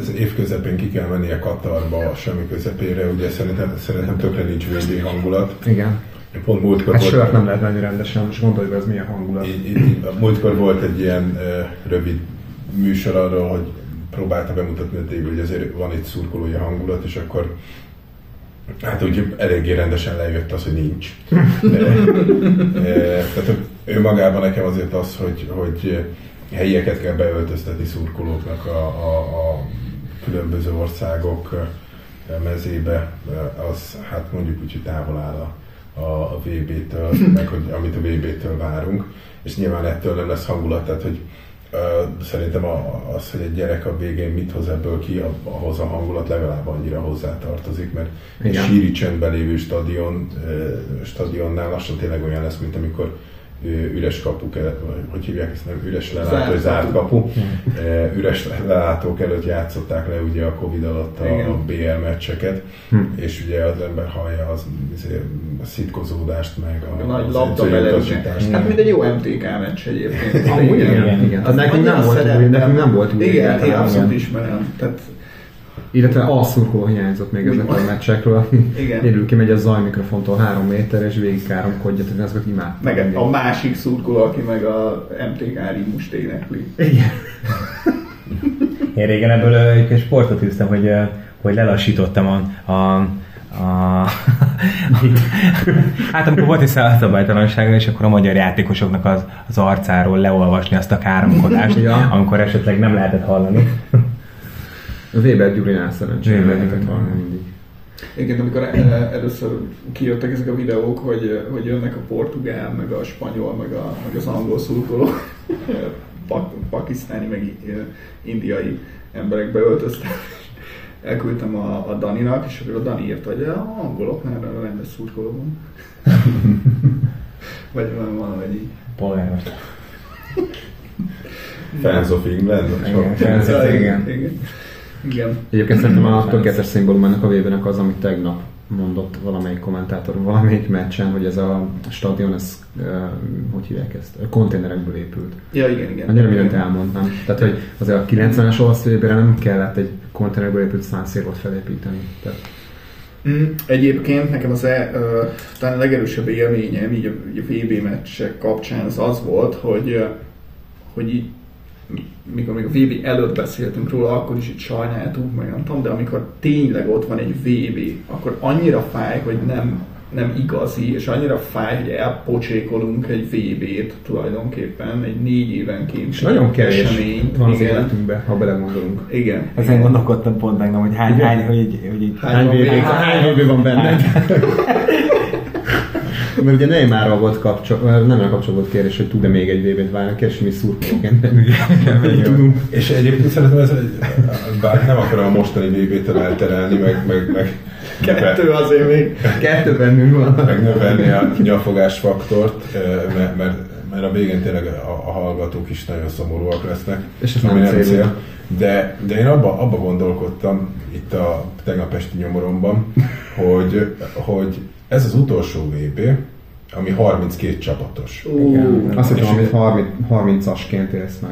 S3: az év közepén ki kell mennie Katarba, a semmi közepére, ugye szerintem, szerintem tökre nincs VB hangulat.
S4: Igen.
S3: Pont múltkor
S4: Hát
S3: volt-
S4: sört nem lehet venni rendesen, most gondolj be, ez milyen hangulat.
S3: Így, így, múltkor volt egy ilyen ö, rövid műsor arról, hogy próbálta bemutatni a tévé, hogy azért van itt szurkolói hangulat, és akkor hát úgy eléggé rendesen lejött az, hogy nincs. De, e, tehát ő magában nekem azért az, hogy, hogy helyieket kell beöltöztetni szurkolóknak a, a, a különböző országok mezébe, az hát mondjuk úgy, hogy távol áll a, a, VB-től, meg hogy amit a VB-től várunk, és nyilván ettől nem lesz hangulat, tehát hogy szerintem az, hogy egy gyerek a végén mit hoz ebből ki, ahhoz a hangulat legalább annyira hozzátartozik, mert egy
S4: Igen.
S3: síri csöndben lévő stadion, stadionnál lassan tényleg olyan lesz, mint amikor üres kapuk hogy hívják ezt nem, üres
S1: Zárt
S3: lelátó, vagy zárt
S1: kapu.
S3: Eh, üres lelátók előtt játszották le ugye a Covid alatt a,
S1: Igen.
S3: a BL meccseket,
S4: Hm.
S3: és ugye az ember hallja az, izé, a szitkozódást, meg a,
S1: A nagy labda
S3: edzői
S1: belelőzés.
S3: utasítást.
S1: Hát mint egy jó MTK meccs egyébként.
S4: Amúgy igen, igen. Az nekünk nem volt új, nekünk nem volt új.
S1: Igen, én abszolút
S4: igen.
S1: ismerem. Tehát
S4: Illetve a szurkoló hiányzott még ezekről a meccsekről.
S1: Igen.
S4: Élő kimegy a zajmikrofontól három méter, és végig káromkodja, tehát ezeket imádtam.
S1: meg a másik szurkoló, aki meg a MTK rímust énekli.
S4: Igen.
S2: Én régen ebből egyébként sportot üztem, hogy, hogy lelassítottam a, a, hát amikor volt egy szabálytalanság, és akkor a magyar játékosoknak az, az arcáról leolvasni azt a káromkodást,
S4: Ja.
S2: amikor esetleg nem lehetett hallani.
S4: A Weber Gyurinál szerencsére lehetett valami mindig.
S1: Igen, amikor eh, először kijöttek ezek a videók, hogy, hogy jönnek a portugál, meg a spanyol, meg, a, meg az angol szurkoló, pak, pakisztáni, meg eh, indiai emberek beöltöztek. Elküldtem a, a Daninak, és akkor a Dani írta, hogy a angoloknál rendes szurkoló van. Vagy valami valahogy így.
S2: Polgáros.
S3: Fans of England.
S2: Igen, fans-
S1: Ja,
S2: igen.
S1: igen. Igen.
S4: Egyébként szerintem a tökéletes szimbólum ennek a vévének az, amit tegnap mondott valamelyik kommentátor valamelyik meccsen, hogy ez a stadion, ez, uh, hogy hívják ezt, konténerekből épült.
S1: Ja, igen, igen.
S4: Annyira mindent elmondtam. Tehát, hogy azért a 90-es olasz évben nem kellett egy konténerből épült szánszérot felépíteni. Tehát,
S1: Mm, Egyébként nekem az e, ö, talán a legerősebb élményem így a, így a VB meccsek kapcsán az az volt, hogy, ö, hogy így, mikor még a VB előtt beszéltünk róla, akkor is itt sajnáltunk, meg nem tudom, de amikor tényleg ott van egy VB, akkor annyira fáj, hogy nem, nem igazi, és annyira fáj, hogy elpocsékolunk egy VB-t tulajdonképpen, egy négy évenként.
S4: és nagyon kevés van az
S1: Igen.
S4: életünkben, ha belegondolunk.
S1: Igen.
S2: Ezen gondolkodtam pont tegnap, hogy hány,
S4: Igen?
S2: hány, hogy, így- hogy
S1: Hány
S4: Hány
S1: van
S4: VB, hány VB van benned? Mert ugye Neymarral volt kapcsolat, nem olyan kapcsolat volt kérdés, hogy tud-e még egy VB-t kérdés, hogy mi szurkolóként nem tudunk.
S3: És egyébként szerintem ez, bár nem akarom a mostani VB-től elterelni, meg, meg, meg,
S1: Kettő azért még.
S4: Kettő bennünk van.
S3: meg növelni a nyafogás faktort, mert, mert, mert a végén tényleg a, a hallgatók is nagyon szomorúak lesznek.
S4: És ez
S3: ami
S4: nem cél.
S3: De, de én abba, abba gondolkodtam itt a tegnap esti nyomoromban, hogy, hogy ez az utolsó VB, ami 32 csapatos.
S1: Ú,
S4: Azt hittem, amit 30, 30-asként élsz meg.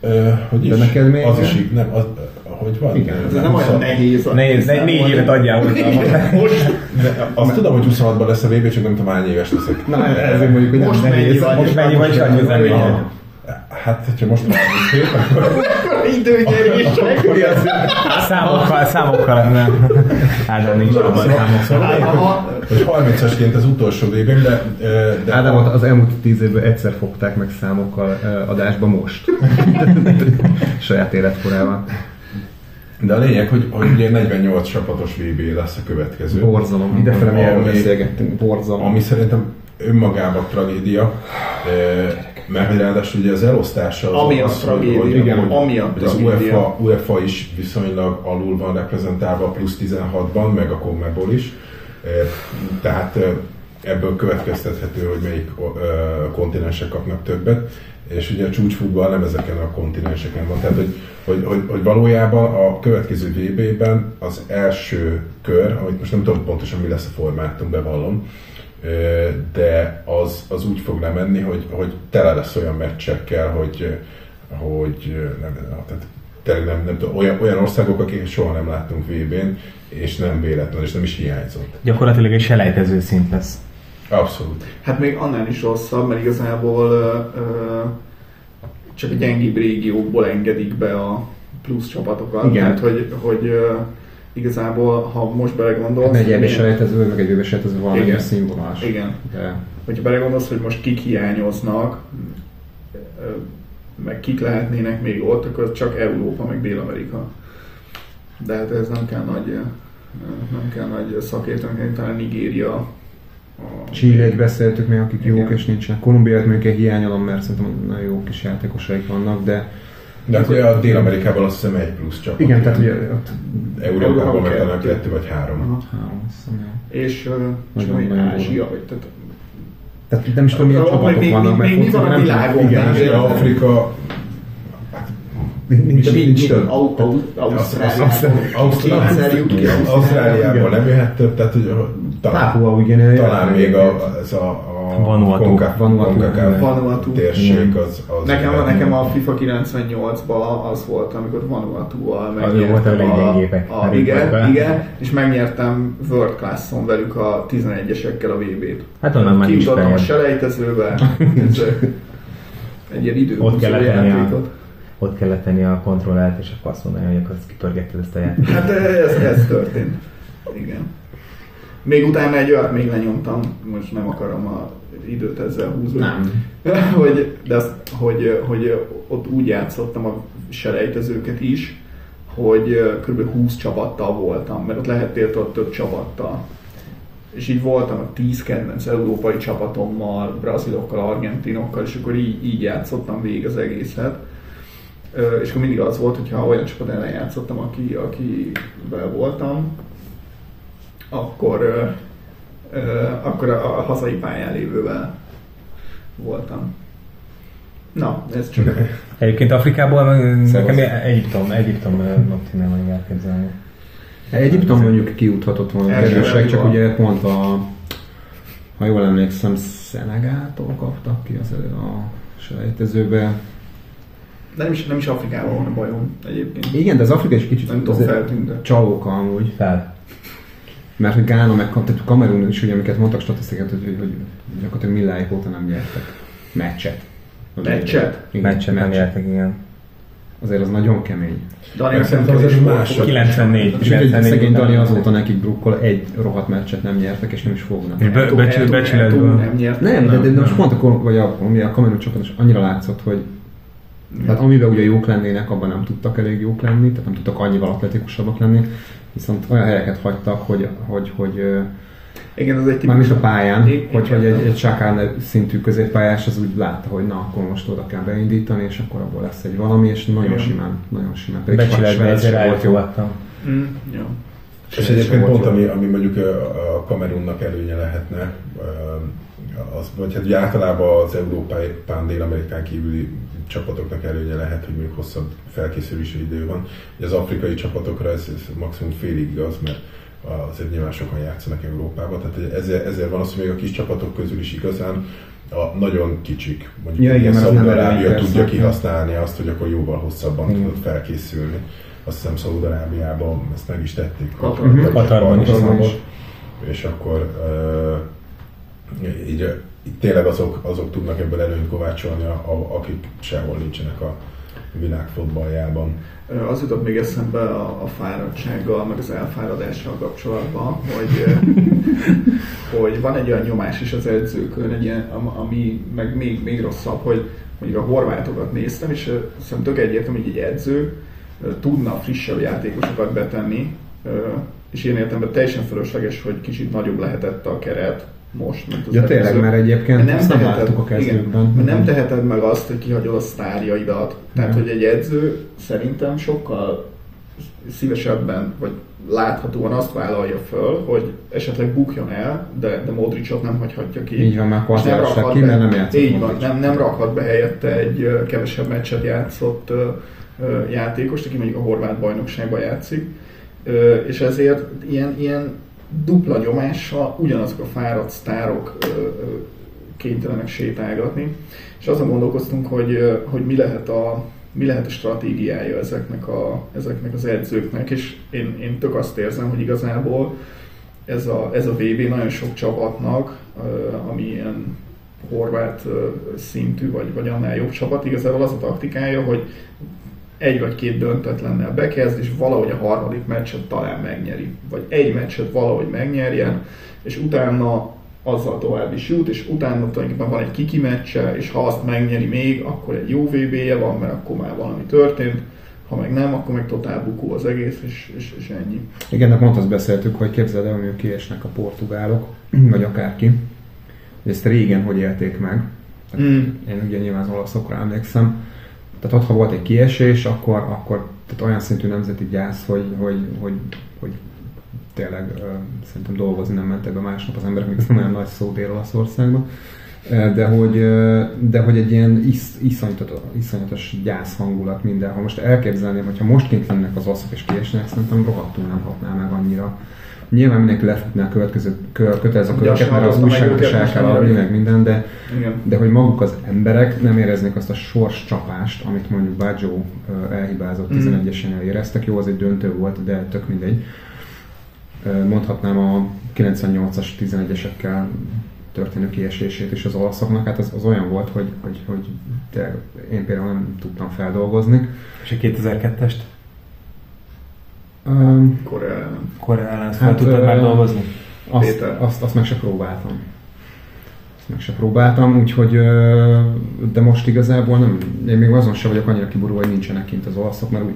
S3: Ö, hogy is?
S4: De neked még-
S3: Az is így, nem, az, hogy van?
S4: Igen,
S1: ez nem olyan nehéz.
S2: Nehéz, ne, négy évet adjál hozzá.
S1: Most,
S3: De azt tudom, hogy 26-ban lesz a VB, csak nem tudom hány éves leszek.
S4: Na, ezért mondjuk, hogy
S1: Most
S4: nem
S1: mennyi
S4: nehéz.
S1: vagy?
S2: Most mennyi vagy, és annyi az.
S3: Hát, hogyha most 37, akkor
S1: időnyerések.
S2: Számokkal, számokkal nem. Ádám nincs abban számokkal.
S1: Aha.
S3: hogy 30-asként az utolsó vb de, de
S4: Ádámot az elmúlt tíz évben egyszer fogták meg számokkal adásba most. Saját életkorában.
S3: de a lényeg, hogy, hogy ugye 48 csapatos VB lesz a következő.
S4: Borzalom. Idefele mi erről beszélgettünk. Borzalom.
S3: Ami szerintem önmagában tragédia, mert ráadásul ugye az elosztása az
S1: Ami a
S3: az,
S1: tragédia,
S3: hogy,
S1: igen,
S3: hogy,
S1: ami a
S3: hogy az. UEFA, UEFA is viszonylag alul van reprezentálva plusz 16-ban, meg a CONMEBOL is. Tehát ebből következtethető, hogy melyik kontinensek kapnak többet, és ugye a csúcsfutball nem ezeken a kontinenseken van. Tehát, hogy, hogy, hogy, hogy valójában a következő VB-ben az első kör, amit most nem tudom pontosan mi lesz a formátum, bevallom, de az, az úgy fog lemenni, hogy, hogy tele lesz olyan meccsekkel, hogy, hogy nem, tehát tényleg nem, nem tudom, olyan, olyan országok, akik soha nem láttunk VB-n, és nem véletlen, és nem is hiányzott.
S2: Gyakorlatilag egy selejtező szint lesz.
S3: Abszolút.
S1: Hát még annál is rosszabb, mert igazából ö, ö, csak a gyengébb régiókból engedik be a plusz csapatokat.
S4: Igen.
S1: Tehát, hogy, hogy ö, igazából, ha most belegondolsz...
S4: Egy
S1: milyen-
S4: selejtező, meg egy selejtező valami
S1: Igen.
S4: színvonalas.
S1: Igen.
S4: De
S1: Hogyha belegondolsz, hogy most kik hiányoznak, meg kik lehetnének még ott, akkor csak Európa, meg Dél-Amerika. De hát ez nem kell nagy, nem kell nagy szakértőnek, talán Nigéria. a-
S4: Chile-t beszéltük még, akik jók
S1: Igen.
S4: és nincsenek. Kolumbiát még egy hiányolom, mert szerintem nagyon jó kis játékosaik vannak, de
S3: De ugye a Dél-Amerikában azt hiszem egy plusz csapat.
S4: igen, tehát ugye ott
S3: Európában meg talán
S1: kettő.
S3: vagy három.
S1: Aha.
S4: három.
S1: És,
S4: nagyon
S1: Ázsia, vagy tehát
S4: Tehát nem is tudom, milyen csapatok vannak,
S1: még mi van a világon?
S4: Igen.
S3: Afrika,
S4: nincs, nincs több.
S1: Au- au-
S3: Ausztráliában. Nem jöhet több, tehát hogy talán,
S4: Pápua ugyan
S3: talán még a, ez a, a
S2: Vanuatu.
S3: Conca-
S4: Vanuatu.
S3: CONCACAF
S1: Vanuatu.
S3: térség az, az
S1: Nekem,
S3: jöhet.
S1: nekem a FIFA 98-ban az volt, amikor Vanuatu-val
S2: volt a leggyengébbek.
S1: a, igen, igen, és megnyertem World Class-on velük a 11-esekkel a VB-t.
S2: Hát onnan már is
S1: a selejtezőbe, ez egy ilyen idő
S2: Ott kellett tenni a,
S1: játékot.
S2: ott kellett tenni a kontrollát, és akkor azt mondani, hogy akkor ezt kipörgetted ezt a játékot.
S1: Hát ez, ez történt. Igen. Még utána egy olyat még lenyomtam, most nem akarom a időt ezzel húzni.
S4: Nem.
S1: hogy, de azt, hogy, hogy ott úgy játszottam a selejtezőket is, hogy kb. 20 csapattal voltam, mert ott lehettél ott több csapattal. És így voltam a 10 kedvenc európai csapatommal, brazilokkal, argentinokkal, és akkor így, így játszottam végig az egészet. És akkor mindig az volt, hogyha olyan csapat ellen játszottam, aki, akivel voltam, akkor, akkor a, a hazai pályán lévővel voltam. Na, ez csak...
S2: Egyébként Afrikából nekem Egyiptom, Egyiptom tudnám meg elképzelni.
S4: Egyiptom mondjuk kijuthatott volna erősek, csak ugye pont a, ha jól emlékszem, Szenegától kaptak ki az elő a selejtezőbe.
S1: Nem is, nem is Afrikában van a bajom egyébként.
S4: Igen, de az Afrika is kicsit
S1: Nem tudom, feltűnt.
S4: csalók amúgy.
S2: Fel.
S4: Mert hogy Gána meg tehát Kamerun is, ugye, amiket mondtak statisztikát, hogy, hogy gyakorlatilag milláig óta nem nyertek meccset.
S1: Meccset?
S4: Igen,
S2: Meccset nem nyertek, igen.
S4: Azért az nagyon kemény.
S1: Dani, kevés
S3: azért mások.
S2: 94.
S4: És
S2: 94
S4: szegény. Dani azóta nekik drukkol, egy rohadt meccset nem nyertek, és nem is fognak.
S2: És be- becsül- becsületből.
S1: Nem nyert.
S4: Nem, de, de, de most pont a, vagy a, ami a Kamerun csapat is annyira látszott, hogy tehát amiben ugye jók lennének, abban nem tudtak elég jók lenni, tehát nem tudtak annyival atletikusabbak lenni, viszont olyan helyeket hagytak, hogy, hogy, hogy
S1: Igen, az egy
S4: mármint a pályán, hogy, hogy egy, egy Sákán szintű középpályás az úgy látta, hogy na, akkor most oda kell beindítani, és akkor abból lesz egy valami, és nagyon
S1: Igen.
S4: simán, nagyon simán. Pedig
S2: Becsületben ezért
S4: volt jó.
S1: Mm, jó.
S3: És egyébként pont, ami, ami mondjuk a Kamerunnak előnye lehetne, az, vagy hát ugye általában az európai pán dél-amerikán kívüli csapatoknak előnye lehet, hogy még hosszabb felkészülési idő van. Ugye az afrikai csapatokra ez, ez maximum félig igaz, mert azért nyilván sokan játszanak Európában, tehát ezért, ezért van az, hogy még a kis csapatok közül is igazán a nagyon kicsik, mondjuk
S4: Ja, igen,
S3: Szaúd-Arábia tudja kihasználni azt, hogy akkor jóval hosszabban
S2: Igen.
S3: tudod felkészülni. Azt hiszem Szaúd-Arábiában ezt meg is tették.
S1: Katarban.
S2: Katarban is.
S3: És akkor uh, így, így tényleg azok, azok tudnak ebből előnyt kovácsolni, a, a, akik sehol nincsenek a világ fotballjában.
S1: Ö, Az jutott még eszembe a, a fáradtsággal, meg az elfáradással kapcsolatban, hogy, hogy van egy olyan nyomás is az edzőkön, egy ilyen, am- ami meg még, még rosszabb, hogy mondjuk a horvátokat néztem, és szerintem tök egyértelmű, hogy egy edző tudna frissebb játékosokat betenni, és ilyen értelemben teljesen fölösleges, hogy kicsit nagyobb lehetett a keret most, mint az
S4: Ja tényleg,
S1: előző.
S4: mert egyébként
S1: nem
S4: ezt nem láttuk a kezdőkben.
S1: Igen, nem teheted meg azt, hogy kihagyod a sztárjaidat. Tehát,
S4: Nem.
S1: hogy egy edző szerintem sokkal szívesebben, vagy láthatóan azt vállalja föl, hogy esetleg bukjon el, de, de Modricot nem hagyhatja ki.
S4: Így van,
S1: És nem
S4: azt
S1: rakhat
S4: ki, mert nem játszott
S1: Így van, nem, nem rakhat be helyette egy kevesebb meccset játszott játékost, aki mondjuk a horvát bajnokságban játszik, és ezért ilyen, ilyen dupla nyomással ugyanazok a fáradt sztárok kénytelenek sétálgatni. És azon gondolkoztunk, hogy, hogy mi lehet a mi lehet a stratégiája ezeknek, a, ezeknek az edzőknek, és én, én tök azt érzem, hogy igazából ez a, ez a VB nagyon sok csapatnak, ami ilyen horvát szintű, vagy, vagy annál jobb csapat, igazából az a taktikája, hogy egy vagy két döntetlennel bekezd, és valahogy a harmadik meccset talán megnyeri. Vagy egy meccset valahogy megnyerjen, és utána azzal tovább is jut, és utána tulajdonképpen van egy kiki meccse, és ha azt megnyeri még, akkor egy jó VB-je van, mert akkor már valami történt, ha meg nem, akkor meg totál bukó az egész, és, és, és ennyi.
S4: Igen, de pont azt beszéltük, hogy képzeld el, hogy kiesnek a portugálok, vagy akárki. Ezt régen hogy élték meg.
S1: Mm.
S4: Én ugye nyilván az olaszokra emlékszem. Tehát ott, ha volt egy kiesés, akkor, akkor tehát olyan szintű nemzeti gyász, hogy, hogy, hogy, hogy tényleg ö, szerintem dolgozni nem mentek be másnap az emberek, még ez nem olyan nagy szó Dél-Olaszországban. de hogy, de hogy egy ilyen isz, iszonyatos, iszonyatos gyász hangulat mindenhol. Most elképzelném, hogyha most kint lennek az oszok és kiesnek, szerintem rohadtul nem hatná meg annyira. Nyilván mindenki lefutná a következő kö, kötelező köröket, mert az újságok is el kell adni, meg minden, de, Igen. de hogy maguk az emberek nem éreznék azt a sors csapást, amit mondjuk Baggio elhibázott 11-esen éreztek. Jó, az egy döntő volt, de tök mindegy. Mondhatnám a 98-as 11-esekkel történő kiesését is az olaszoknak, hát az, az olyan volt, hogy, hogy, hogy de én például nem tudtam feldolgozni.
S2: És a 2002-est?
S1: Um, Korea ellen.
S2: Korea ellen, hát, tudtad már dolgozni?
S4: Azt, azt, azt meg se próbáltam. Azt meg se próbáltam, úgyhogy de most igazából nem, én még azon sem vagyok annyira kiborulva, hogy nincsenek kint az olaszok, mert úgy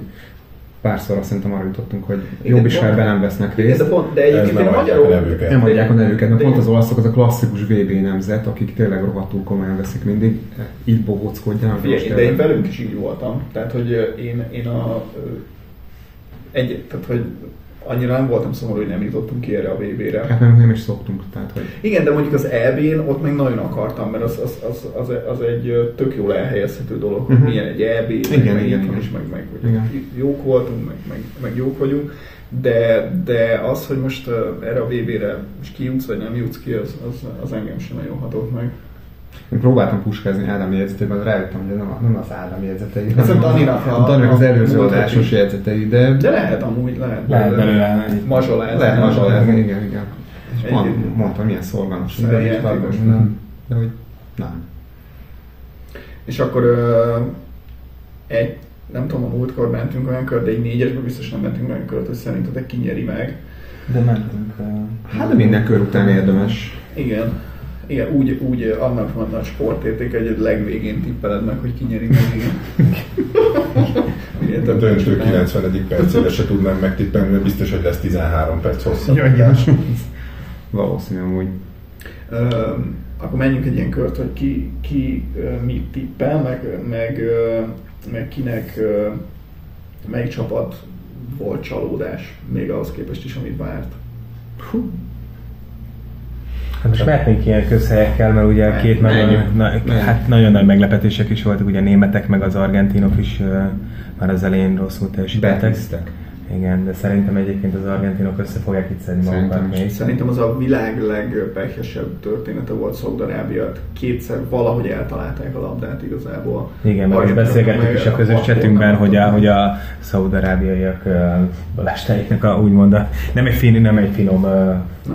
S4: párszor szerintem arra jutottunk, hogy jobb is, ha nem vesznek részt.
S1: De, pont, de egyébként
S3: nem a magyarok... Nevüket.
S4: Nem adják a nevüket, mert pont az olaszok az a klasszikus VB nemzet, akik tényleg rohadtul komolyan veszik mindig, így bohóckodjanak.
S1: de én velünk is így voltam. Tehát, hogy én, én a egy, tehát, hogy annyira nem voltam szomorú, hogy nem jutottunk ki erre a VB-re.
S4: Hát nem, nem is szoktunk. Tehát, hogy...
S1: Igen, de mondjuk az EB-n ott meg nagyon akartam, mert az, az, az, az, az egy tök jól elhelyezhető dolog, hogy uh-huh. milyen egy EB, igen, meg, igen, igen. is, meg, meg hogy igen. jók voltunk, meg, meg, meg jók vagyunk, de, de az, hogy most erre a VB-re most kijutsz, vagy nem jutsz ki, az, az, az engem sem nagyon hatott meg.
S4: Én próbáltam puskázni Ádám jegyzetében, rájöttem, hogy nem, nem az Ádám jegyzetei.
S1: Ez a Daninak a,
S4: Daninak az előző adásos jegyzetei, de...
S1: De lehet amúgy, lehet.
S2: Lehet belőle
S1: mazsolázni.
S4: Lehet mazsolázni, igen, igen. És mond, mondtam, milyen szorgalmas. De, de hogy nem.
S1: És akkor uh, egy, nem tudom, a múltkor mentünk olyan kört, de egy négyesbe biztos nem mentünk olyan kört, hogy szerintetek kinyeri meg.
S2: De mentünk. Uh,
S4: hát de minden kör után érdemes.
S1: Igen. Igen, úgy, úgy annak van nagy sportérték, hogy a legvégén tippeled meg, hogy ki nyeri meg.
S3: Igen. a döntő 90. percére se tudnám megtippelni, mert biztos, hogy lesz 13 perc hosszabb.
S4: Ja, Valószínű amúgy.
S1: Uh, akkor menjünk egy ilyen kört, hogy ki, ki mit tippel, meg, meg, meg kinek melyik csapat volt csalódás, még ahhoz képest is, amit várt. Hú.
S2: Most mehetnénk ilyen közhelyekkel, mert ugye két nagyon, na, hát nagyon nagy meglepetések is voltak, ugye a németek meg az argentinok is uh, már az elején rosszul teljesítettek.
S4: Behisztek.
S2: Igen, de szerintem egyébként az argentinok össze fogják itt szedni magukat
S1: még. Szerintem az a világ legpehesebb története volt Szaudarábia. Kétszer valahogy eltalálták a labdát igazából.
S2: Igen, mert most beszélgettük is a közös csetünkben, hogy a, hogy a szaudarábiaiak balástáiknak a úgymond a, nem egy fin, nem egy finom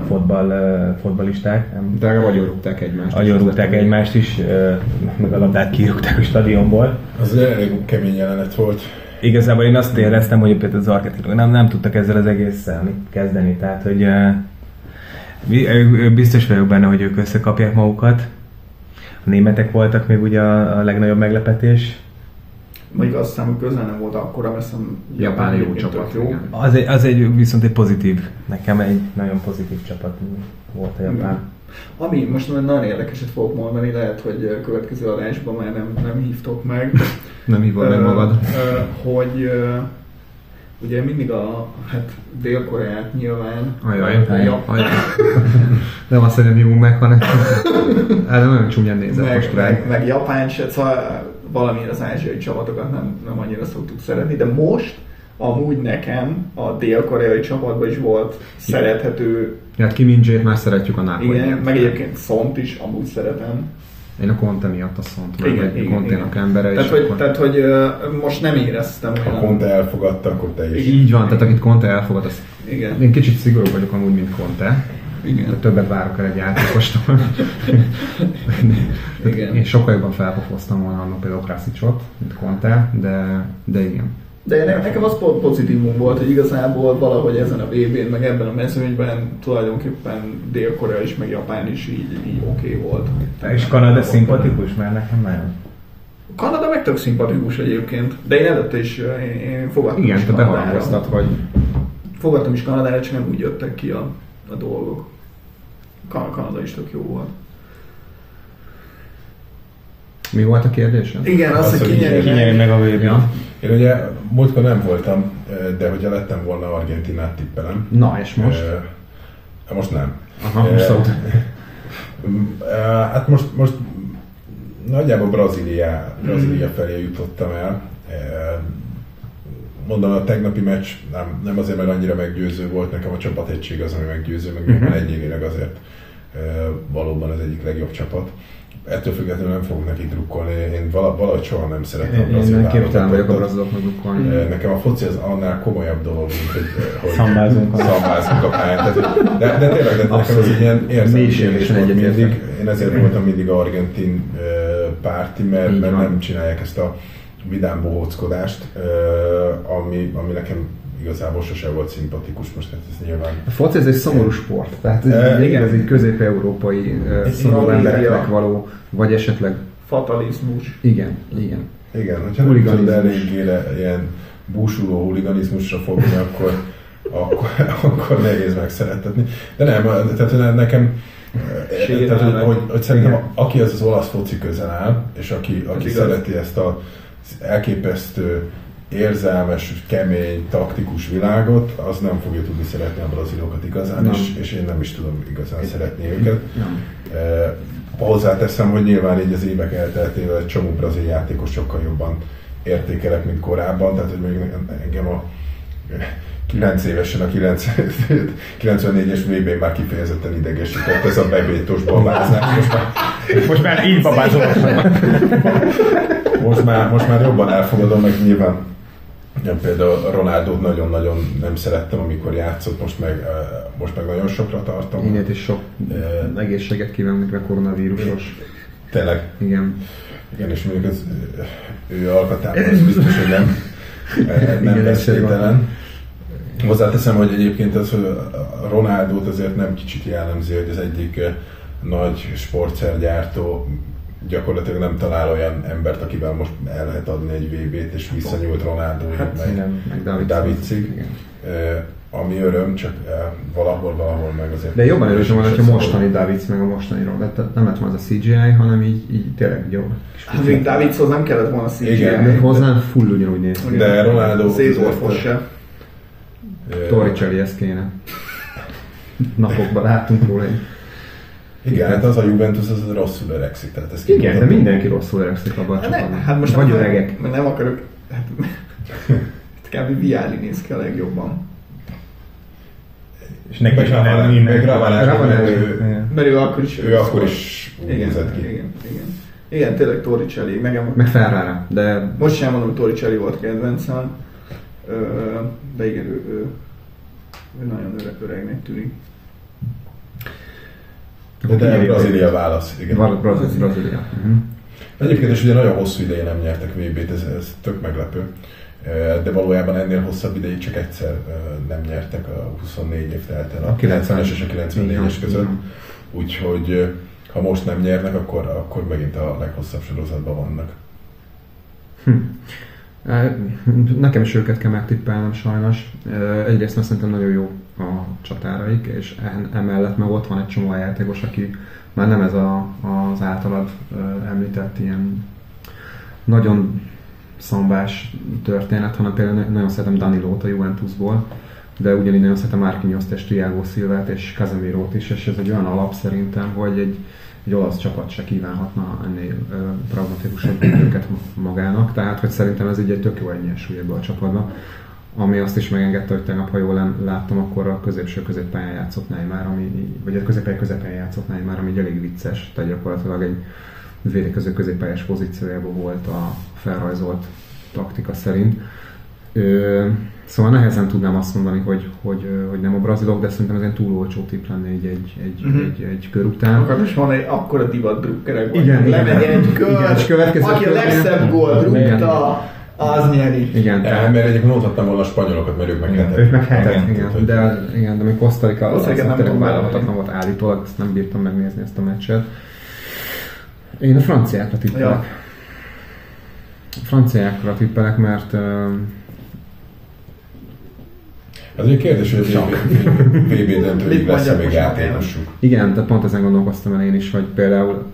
S2: fotball, uh, fotballisták. Nem.
S4: De agyonrúgták egymást.
S2: Agyonrúgták egymást is, meg a labdát kirúgták a stadionból.
S3: Az elég kemény jelenet volt
S2: igazából én azt éreztem, hogy például az arketinok nem, nem tudtak ezzel az egésszel mit kezdeni, tehát hogy uh, biztos vagyok benne, hogy ők összekapják magukat. A németek voltak még ugye a, a legnagyobb meglepetés.
S1: Mondjuk azt hiszem, hogy közel nem volt akkora, mert hiszem
S4: Japán jó csapat. Jó.
S2: Az egy, az egy viszont egy pozitív, nekem egy nagyon pozitív csapat volt a Japán. Igen.
S1: Ami most nagyon érdekeset fogok mondani, lehet, hogy következő adásban már nem, nem hívtok meg.
S4: nem hívod meg magad.
S1: hogy ugye mindig a hát Dél-Koreát nyilván.
S4: Ajaj, ajaj, ajaj. nem azt, hogy nem hívunk meg, hanem hát nagyon csúnyán nézett
S1: meg, most meg, meg, Japán se, szóval valamilyen az ázsiai csapatokat nem, nem annyira szoktuk szeretni, de most amúgy nekem a dél-koreai csapatban is volt szerethető...
S4: Ja, hát Kim in már szeretjük a
S1: Napoli. Igen, meg egyébként Szont is amúgy szeretem.
S4: Én a Conte miatt a Szont, meg igen, egy Conte-nak embere.
S1: Tehát, hogy, akkor... tehát, hogy uh, most nem éreztem
S3: Ha olyan... Conte elfogadta, akkor te is.
S4: Így van, tehát akit Conte elfogad, az... Igen. Én kicsit szigorú vagyok amúgy, mint Conte. Igen. De többet várok el egy játékostól. igen. Én sokkal jobban felpofoztam volna annak például Krasicsot, mint Conte, de, de igen.
S1: De nekem az pozitívum volt, hogy igazából valahogy ezen a VB-n, meg ebben a mezőnyben tulajdonképpen Dél-Korea is, meg Japán is így, így oké okay volt.
S2: És Kanada szimpatikus, mert nekem nagyon.
S1: Kanada meg tök szimpatikus egyébként, de én előtte is én, én fogadtam
S4: Igen, is te behangoztat, hogy...
S1: Fogadtam is Kanadára, csak nem úgy jöttek ki a, a dolgok. Kanada is tök jó volt.
S4: Mi volt a kérdés?
S1: Igen, az, az hogy kinyeri
S2: meg a vb
S3: Én ugye múltkor nem voltam, de hogyha lettem volna Argentinát tippelem.
S4: Na, és most?
S3: E, most nem.
S4: Aha, most szólt.
S3: Hát most, most nagyjából Brazília, Brazília felé jutottam el. Mondom, a tegnapi meccs nem, nem azért, mert annyira meggyőző volt, nekem a csapategység az, ami meggyőző, meg uh-huh. egyénileg azért valóban az egyik legjobb csapat ettől függetlenül nem fogok neki drukkolni. Én valahogy soha nem szeretem
S4: a brazil Én képtelen vagyok a braziloknak drukkolni.
S3: Nekem a foci az annál komolyabb dolog, mint hogy,
S2: hogy szambázunk,
S3: a, szambázunk a pályán. de, de tényleg, de nekem az egy ilyen érzelmi volt mindig. Én ezért voltam mindig argentin párti, mert, mert nem csinálják ezt a vidám bohóckodást, ami, ami nekem igazából sose volt szimpatikus, most hát ez nyilván...
S4: A foci ez egy szomorú sport, tehát e, igen, ez egy közép-európai szomorú embereknek való, vagy esetleg...
S1: Fatalizmus.
S4: Igen, igen.
S3: Igen, hogyha nem tudod eléggé ilyen búsuló huliganizmusra fogni, akkor, akkor, akkor nehéz megszeretetni. De nem, tehát nekem tehát, hogy, hogy, hogy szerintem igen. aki az az olasz foci közel áll, és aki, aki szereti ezt a elképesztő érzelmes, kemény, taktikus világot, az nem fogja tudni szeretni a brazilokat igazán, és, és én nem is tudom igazán én szeretni őket. Eh, hozzáteszem, hogy nyilván így az évek elteltével egy csomó brazil játékos sokkal jobban értékelek, mint korábban, tehát hogy még engem a 9 évesen a 94-es vb már kifejezetten idegesített ez a bebétos babázás.
S2: Most már, most már így babázol.
S3: most már, most már jobban elfogadom, meg nyilván Ja, például Ronaldo nagyon-nagyon nem szerettem, amikor játszott, most meg, most meg nagyon sokra tartom.
S4: Igen, és sok uh, egészséget kívánok a koronavírusos.
S3: Tényleg?
S4: Igen.
S3: Igen, és mondjuk az ő alkatában az biztos, hogy nem, nem veszélytelen. Hozzáteszem, hogy egyébként az, hogy Ronaldót azért nem kicsit jellemzi, hogy az egyik nagy sportszergyártó gyakorlatilag nem talál olyan embert, akivel most el lehet adni egy VB-t, és visszanyúlt Ronaldo, hát, meg, nem, meg David, David Cig. ami öröm, csak valahol, valahol meg azért...
S4: De jobban öröm volna, hogyha mostani Davids meg a mostani Robert, tehát nem lett volna az a CGI, hanem így, így tényleg jó.
S1: Hát még Davidshoz nem kellett volna CGI.
S4: Igen, de hozzá full ugyanúgy néz
S3: ki. De Ronaldo...
S1: Szézorfos se.
S4: Torricelli ezt kéne. Napokban láttunk róla egy
S3: igen, hát az a Juventus az rosszul öregszik. Tehát ezt
S4: Igen, de mindenki rosszul öregszik abban a hát csapatban. Hát most Vagy öregek.
S1: Mert nem akarok... Hát, hát kb. Viáli néz ki a legjobban.
S3: És neki is elmi, meg
S1: Mert ő akkor is...
S3: Ő akkor is
S1: igen, ki. Igen, igen. Igen, tényleg Torricelli. Meg,
S4: meg Ferrara, de...
S1: Most sem mondom, hogy Torricelli volt kedvencem, de igen, ő, ő, ő nagyon öreg, öregnek tűnik.
S3: De, de Brazília válasz, igen.
S4: Brazília. Brazília. Uh-huh.
S3: Egyébként is ugye nagyon hosszú ideje nem nyertek VB-t, ez, ez tök meglepő. De valójában ennél hosszabb ideig csak egyszer nem nyertek a 24 év telten a 90-es és a 94-es között. Úgyhogy ha most nem nyernek, akkor, akkor megint a leghosszabb sorozatban vannak.
S4: Hm. Nekem is őket kell megtippelnem sajnos. Egyrészt mert szerintem nagyon jó a csatáraik, és emellett meg ott van egy csomó játékos, aki már nem ez a, az általad említett ilyen nagyon szambás történet, hanem például nagyon szeretem Danilót a Juventusból, de ugyanígy nagyon szeretem Marquinhos és Thiago Silvát és Casemiro-t is, és ez egy olyan alap szerintem, hogy egy, egy olasz csapat se kívánhatna ennél ö, pragmatikusabb őket magának, tehát hogy szerintem ez egy, egy tök jó egyensúly ebbe a csapatban ami azt is megengedte, hogy tegnap, ha jól láttam, akkor a középső középpályán játszott már, ami, vagy a középpályán középpályán játszott már, ami elég vicces, tehát gyakorlatilag egy védekező középpályás pozíciójában volt a felrajzolt taktika szerint. Ö, szóval nehezen tudnám azt mondani, hogy, hogy, hogy nem a brazilok, de szerintem ez egy túl olcsó tipp lenne egy, egy, egy, uh-huh. egy, egy kör után.
S1: Akkor is van egy akkora divat drukkerek,
S4: igen,
S1: lemegy egy kör, igen, és következő aki a legszebb gól drukta, az nyeri.
S3: Igen, tehát... mert egyébként mondhattam volna a spanyolokat, mert ők meg hetet.
S4: Ők meg hetet, igen. igen. Tehát, de, igen, de mi Costa Rica az, az tényleg vállalhatatlan volt állítólag, azt nem bírtam megnézni ezt a meccset. Én a franciákra tippelek. Ja. A franciákra tippelek, mert
S3: az egy kérdés, hogy a VB döntőig lesz még játékosuk.
S4: Igen, tehát pont ezen gondolkoztam el én is, hogy például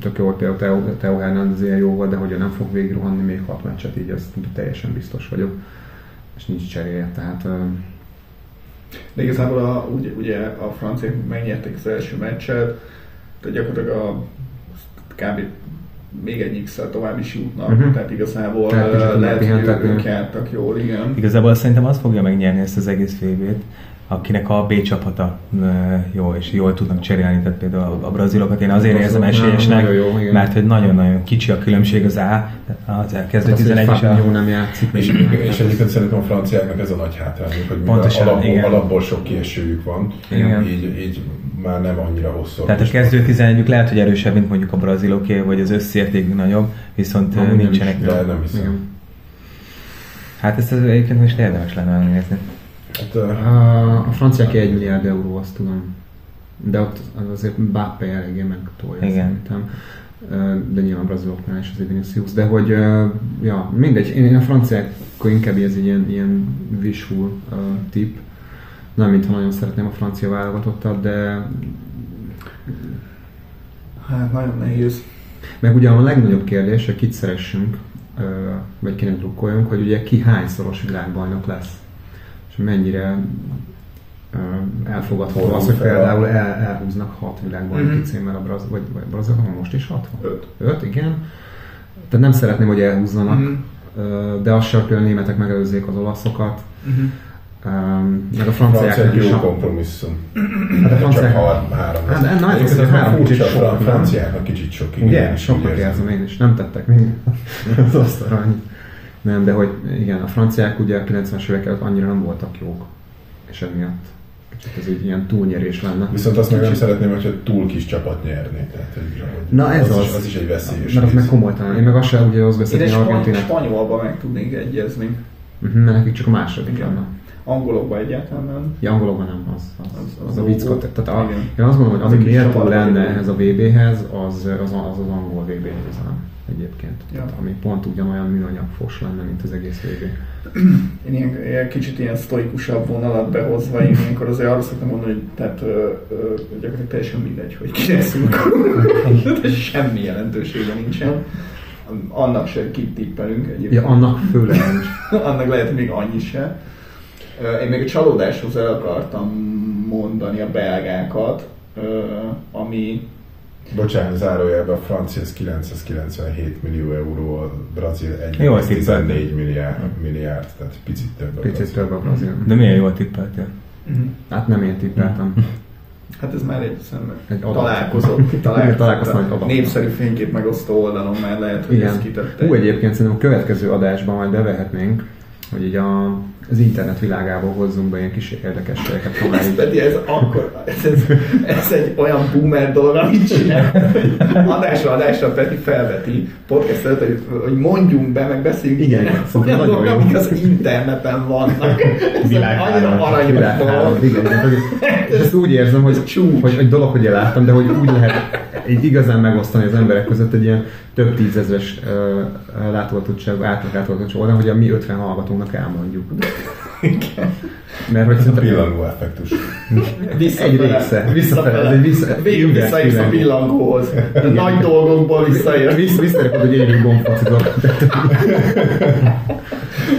S4: tök jó, hogy például Teo, Teo Hernández ilyen jó volt, de hogy nem fog végigrohanni még hat meccset, így azt teljesen biztos vagyok. És nincs cseréje, tehát...
S1: De igazából a, ugye, ugye a franciák megnyerték az első meccset, tehát gyakorlatilag a kb. Még egy x tovább is jutnak, uh-huh. tehát igazából
S4: Tehát
S1: lehet, hogy ők jártak jól, igen.
S2: Igazából szerintem az fogja megnyerni ezt az egész VB-t, akinek a B csapata jó, és jól tudnak cserélni, tehát például a brazilokat én azért érzem esélyesnek,
S4: nagyon jó, igen.
S2: mert hogy nagyon-nagyon kicsi a különbség az A, az elkezdő
S4: Az, hogy
S2: 11 és
S4: Fabinho
S2: a...
S4: nem játszik.
S3: És, és egyébként szerintem a franciáknak ez a nagy hátrányuk, hogy
S2: Pontosan,
S3: alapból,
S2: igen.
S3: alapból sok kiesőjük van,
S2: Igen.
S3: így, így már nem annyira hosszú.
S2: Tehát a kezdő 11 lehet, hogy erősebb, mint mondjuk a braziloké, vagy az összértékük nagyobb, viszont ö,
S4: Amúgy nem
S2: nincsenek.
S4: is,
S3: De nem hiszem.
S4: Igen.
S2: Hát ezt az egyébként most érdemes lenne megnézni.
S3: Hát, ö,
S4: A, franciák 1 milliárd euró, azt tudom. De ott azért Mbappé eléggé megtolja
S2: Igen.
S4: szerintem. De nyilván braziloknál is azért Vinicius. De hogy, ja, mindegy. Én, én a franciákkal inkább ez egy ilyen, ilyen wishful uh, tip. Nem, mintha nagyon szeretném a francia válogatottat, de
S1: Hát nagyon nehéz.
S4: meg ugye a legnagyobb kérdés, hogy kit szeressünk, vagy kinek drukkoljunk, hogy ugye ki hányszoros világbajnok lesz. És mennyire elfogadható
S3: Hol
S4: az, hogy például el, elhúznak hat világbajnoki
S1: Mhm.
S4: címmel a brazil, vagy, vagy brazil, most is hat van?
S1: Öt.
S4: Öt, igen. Tehát nem szeretném, hogy elhúzzanak, ö, de azt sem, hogy a németek megelőzzék az olaszokat,
S1: Uh-huh.
S4: Öm, meg a
S3: francia
S4: franciák
S3: egy
S4: is.
S3: jó kompromisszum.
S4: Hát a
S3: Csak
S4: franciák...
S3: har- három.
S4: Hát, hát,
S3: Egyébként
S4: az három kicsit sok,
S3: a franciáknak kicsit sok. igen,
S4: Sokat
S3: úgy érzem.
S4: én is. Nem tettek még az asztalra annyit. Nem, de hogy igen, a franciák ugye a 90-es évek előtt annyira nem voltak jók. És emiatt kicsit ez egy ilyen túlnyerés lenne.
S3: Viszont azt meg nem szeretném, hogyha túl kis csapat nyerné. Tehát, hogy, hogy
S4: Na ez
S3: az,
S4: az.
S3: Is, az is egy veszélyes
S4: Mert az meg komolytalan. Én meg azt sem ugye az
S1: Én
S4: beszélni Argentinát.
S1: spanyolban meg tudnék egyezni.
S4: Mhm, Mert nekik csak a második
S1: Igen.
S4: lenne.
S1: Angolokban egyáltalán nem.
S4: Ja, angolokban nem, az, az,
S1: Az-
S4: az, a vickot. Tehát a,
S1: igen.
S4: én azt gondolom, hogy
S1: Az
S4: ami méltó lenne ehhez a VB-hez, az az, az, az angol VB győzelem egyébként.
S1: Ja.
S4: Tehát, ami pont ugyanolyan műanyag fos lenne, mint az egész VB.
S1: Én ilyen, ilyen kicsit ilyen sztoikusabb vonalat behozva, én ilyenkor azért arra szoktam mondani, hogy tehát ö, ö, gyakorlatilag teljesen mindegy, hogy ki leszünk. Semmi jelentősége nincsen. Annak se kit tippelünk egyébként.
S4: Ja, annak főleg nincs.
S1: annak lehet, hogy még annyi se. Én még a csalódáshoz el akartam mondani a belgákat, ami
S3: Bocsánat, zárójelben a francia ez 997 millió euró, a brazil
S2: Jól
S3: 1,14 milliárd, milliárd, tehát picit több. a
S4: Picit
S3: brazil.
S4: több a brazil.
S2: De milyen jól tippeltél?
S4: Hát nem én tippeltem.
S1: Hát ez már egy,
S4: Egy
S1: találkozott, találkozott, népszerű fénykép megosztó oldalon már lehet, hogy ezt
S4: Igen.
S1: kitette.
S4: Hú, egyébként szerintem a következő adásban majd bevehetnénk, hogy így a, az internet világából hozzunk be ilyen kis érdekességeket.
S1: Ez pedig ez akkor, ez, ez, ez, egy olyan boomer dolog, amit csinál, adásra adásra Peti felveti podcast előtt, hogy, hogy mondjunk be, meg beszéljünk
S4: Igen,
S1: ilyen
S4: szerintem
S1: olyan dolgok, amik az interneten vannak. Ez
S4: Világháló,
S1: annyira aranyos
S4: világháló,
S1: dolog.
S4: igen, És ezt úgy érzem, hogy, hogy egy dolog, hogy láttam, de hogy úgy lehet így igazán megosztani az emberek között egy ilyen több tízezres uh, látogatottság, átlag látogatottság oldalon, hogy a mi 50 hallgatónak elmondjuk. Mert hogy
S3: Ez a pillangó effektus.
S4: egy része, visszafele, ez egy vissza,
S1: Végül
S4: igen,
S1: visszaérsz a
S4: pillangó.
S1: pillangóhoz. A nagy dolgokból visszaér.
S4: Vissza, visszaérek, hogy évig gombfacizok.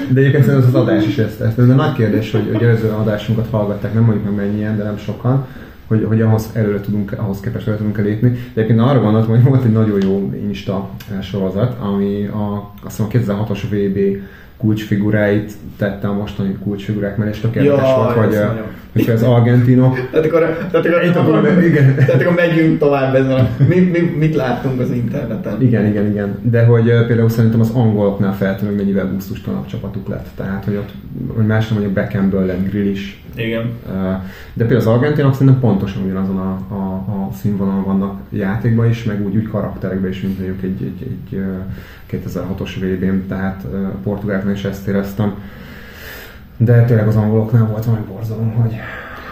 S4: De egyébként szerintem az az adás is ezt, ezt. De nagy kérdés, hogy, hogy előző adásunkat hallgatták, nem mondjuk meg mennyien, de nem sokan, hogy, hogy ahhoz előre tudunk, ahhoz képest előre tudunk lépni. De egyébként arra gondoltam, hogy volt egy nagyon jó Insta sorozat, ami a, azt hiszem a 2006-os VB kulcsfiguráit tette a mostani kulcsfigurák mellé, és tök érdekes
S1: Ja,
S4: volt, hogy,
S1: ez
S4: eh,
S1: nagyon.
S4: hogy az Argentino,
S1: Tehát akkor, tehát akkor,
S4: Itt akkor-
S1: akkor,
S4: igen.
S1: tehát akkor megyünk tovább ezen a, mi, mi, mit láttunk az interneten.
S4: Igen, igen, igen. De hogy például szerintem az angoloknál feltűnő, hogy mennyivel gusztustalanabb csapatuk lett. Tehát, hogy ott, hogy más nem mondjuk Beckamből lett grill is.
S1: Igen.
S4: De például az argentinok szerintem pontosan ugyanazon a, a, a színvonalon vannak játékban is, meg úgy, úgy karakterekben is, mint mondjuk egy, egy, egy uh, 2006-os VB-n, tehát uh, portugáloknál is ezt éreztem. De tényleg az angoloknál volt valami borzalom, hogy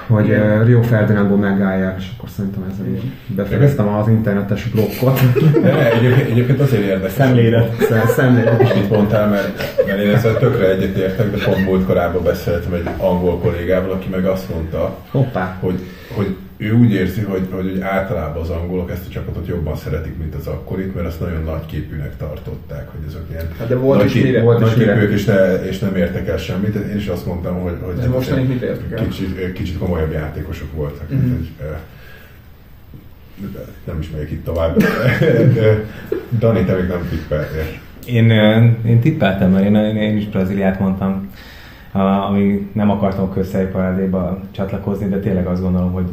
S4: hogy
S1: Igen.
S4: uh, Rio Ferdinandból megállják, és akkor szerintem ezzel így befejeztem az internetes blokkot.
S3: De egyébként, egyébként azért érdekes.
S4: Szemlélet. Szem- Szemlélet.
S3: Amit mondtál, mert, mert én ezzel tökre egyetértek, de pont múlt korábban beszéltem egy angol kollégával, aki meg azt mondta,
S4: Hoppá.
S3: hogy, hogy ő úgy érzi, hogy, hogy, hogy általában az angolok ezt a csapatot jobban szeretik, mint az akkorit, mert ezt nagyon nagy képűnek tartották, hogy ezek ilyen
S1: Hát de volt
S3: nagy
S1: is
S3: kép-
S1: mire.
S4: Volt is
S3: nagy
S4: mire.
S3: képűek, és, ne, és nem értek el semmit. Én is azt mondtam, hogy, hogy
S1: Ez mostanig mit értek el?
S3: kicsit, kicsit komolyabb játékosok voltak.
S1: Mhm.
S3: Mm-hmm. Hogy, eh, nem is megyek itt tovább. De, Dani, te még nem tippeltél.
S2: Én, én tippeltem, mert én, én is Brazíliát mondtam, ami nem akartam a közszerűparádéba csatlakozni, de tényleg azt gondolom, hogy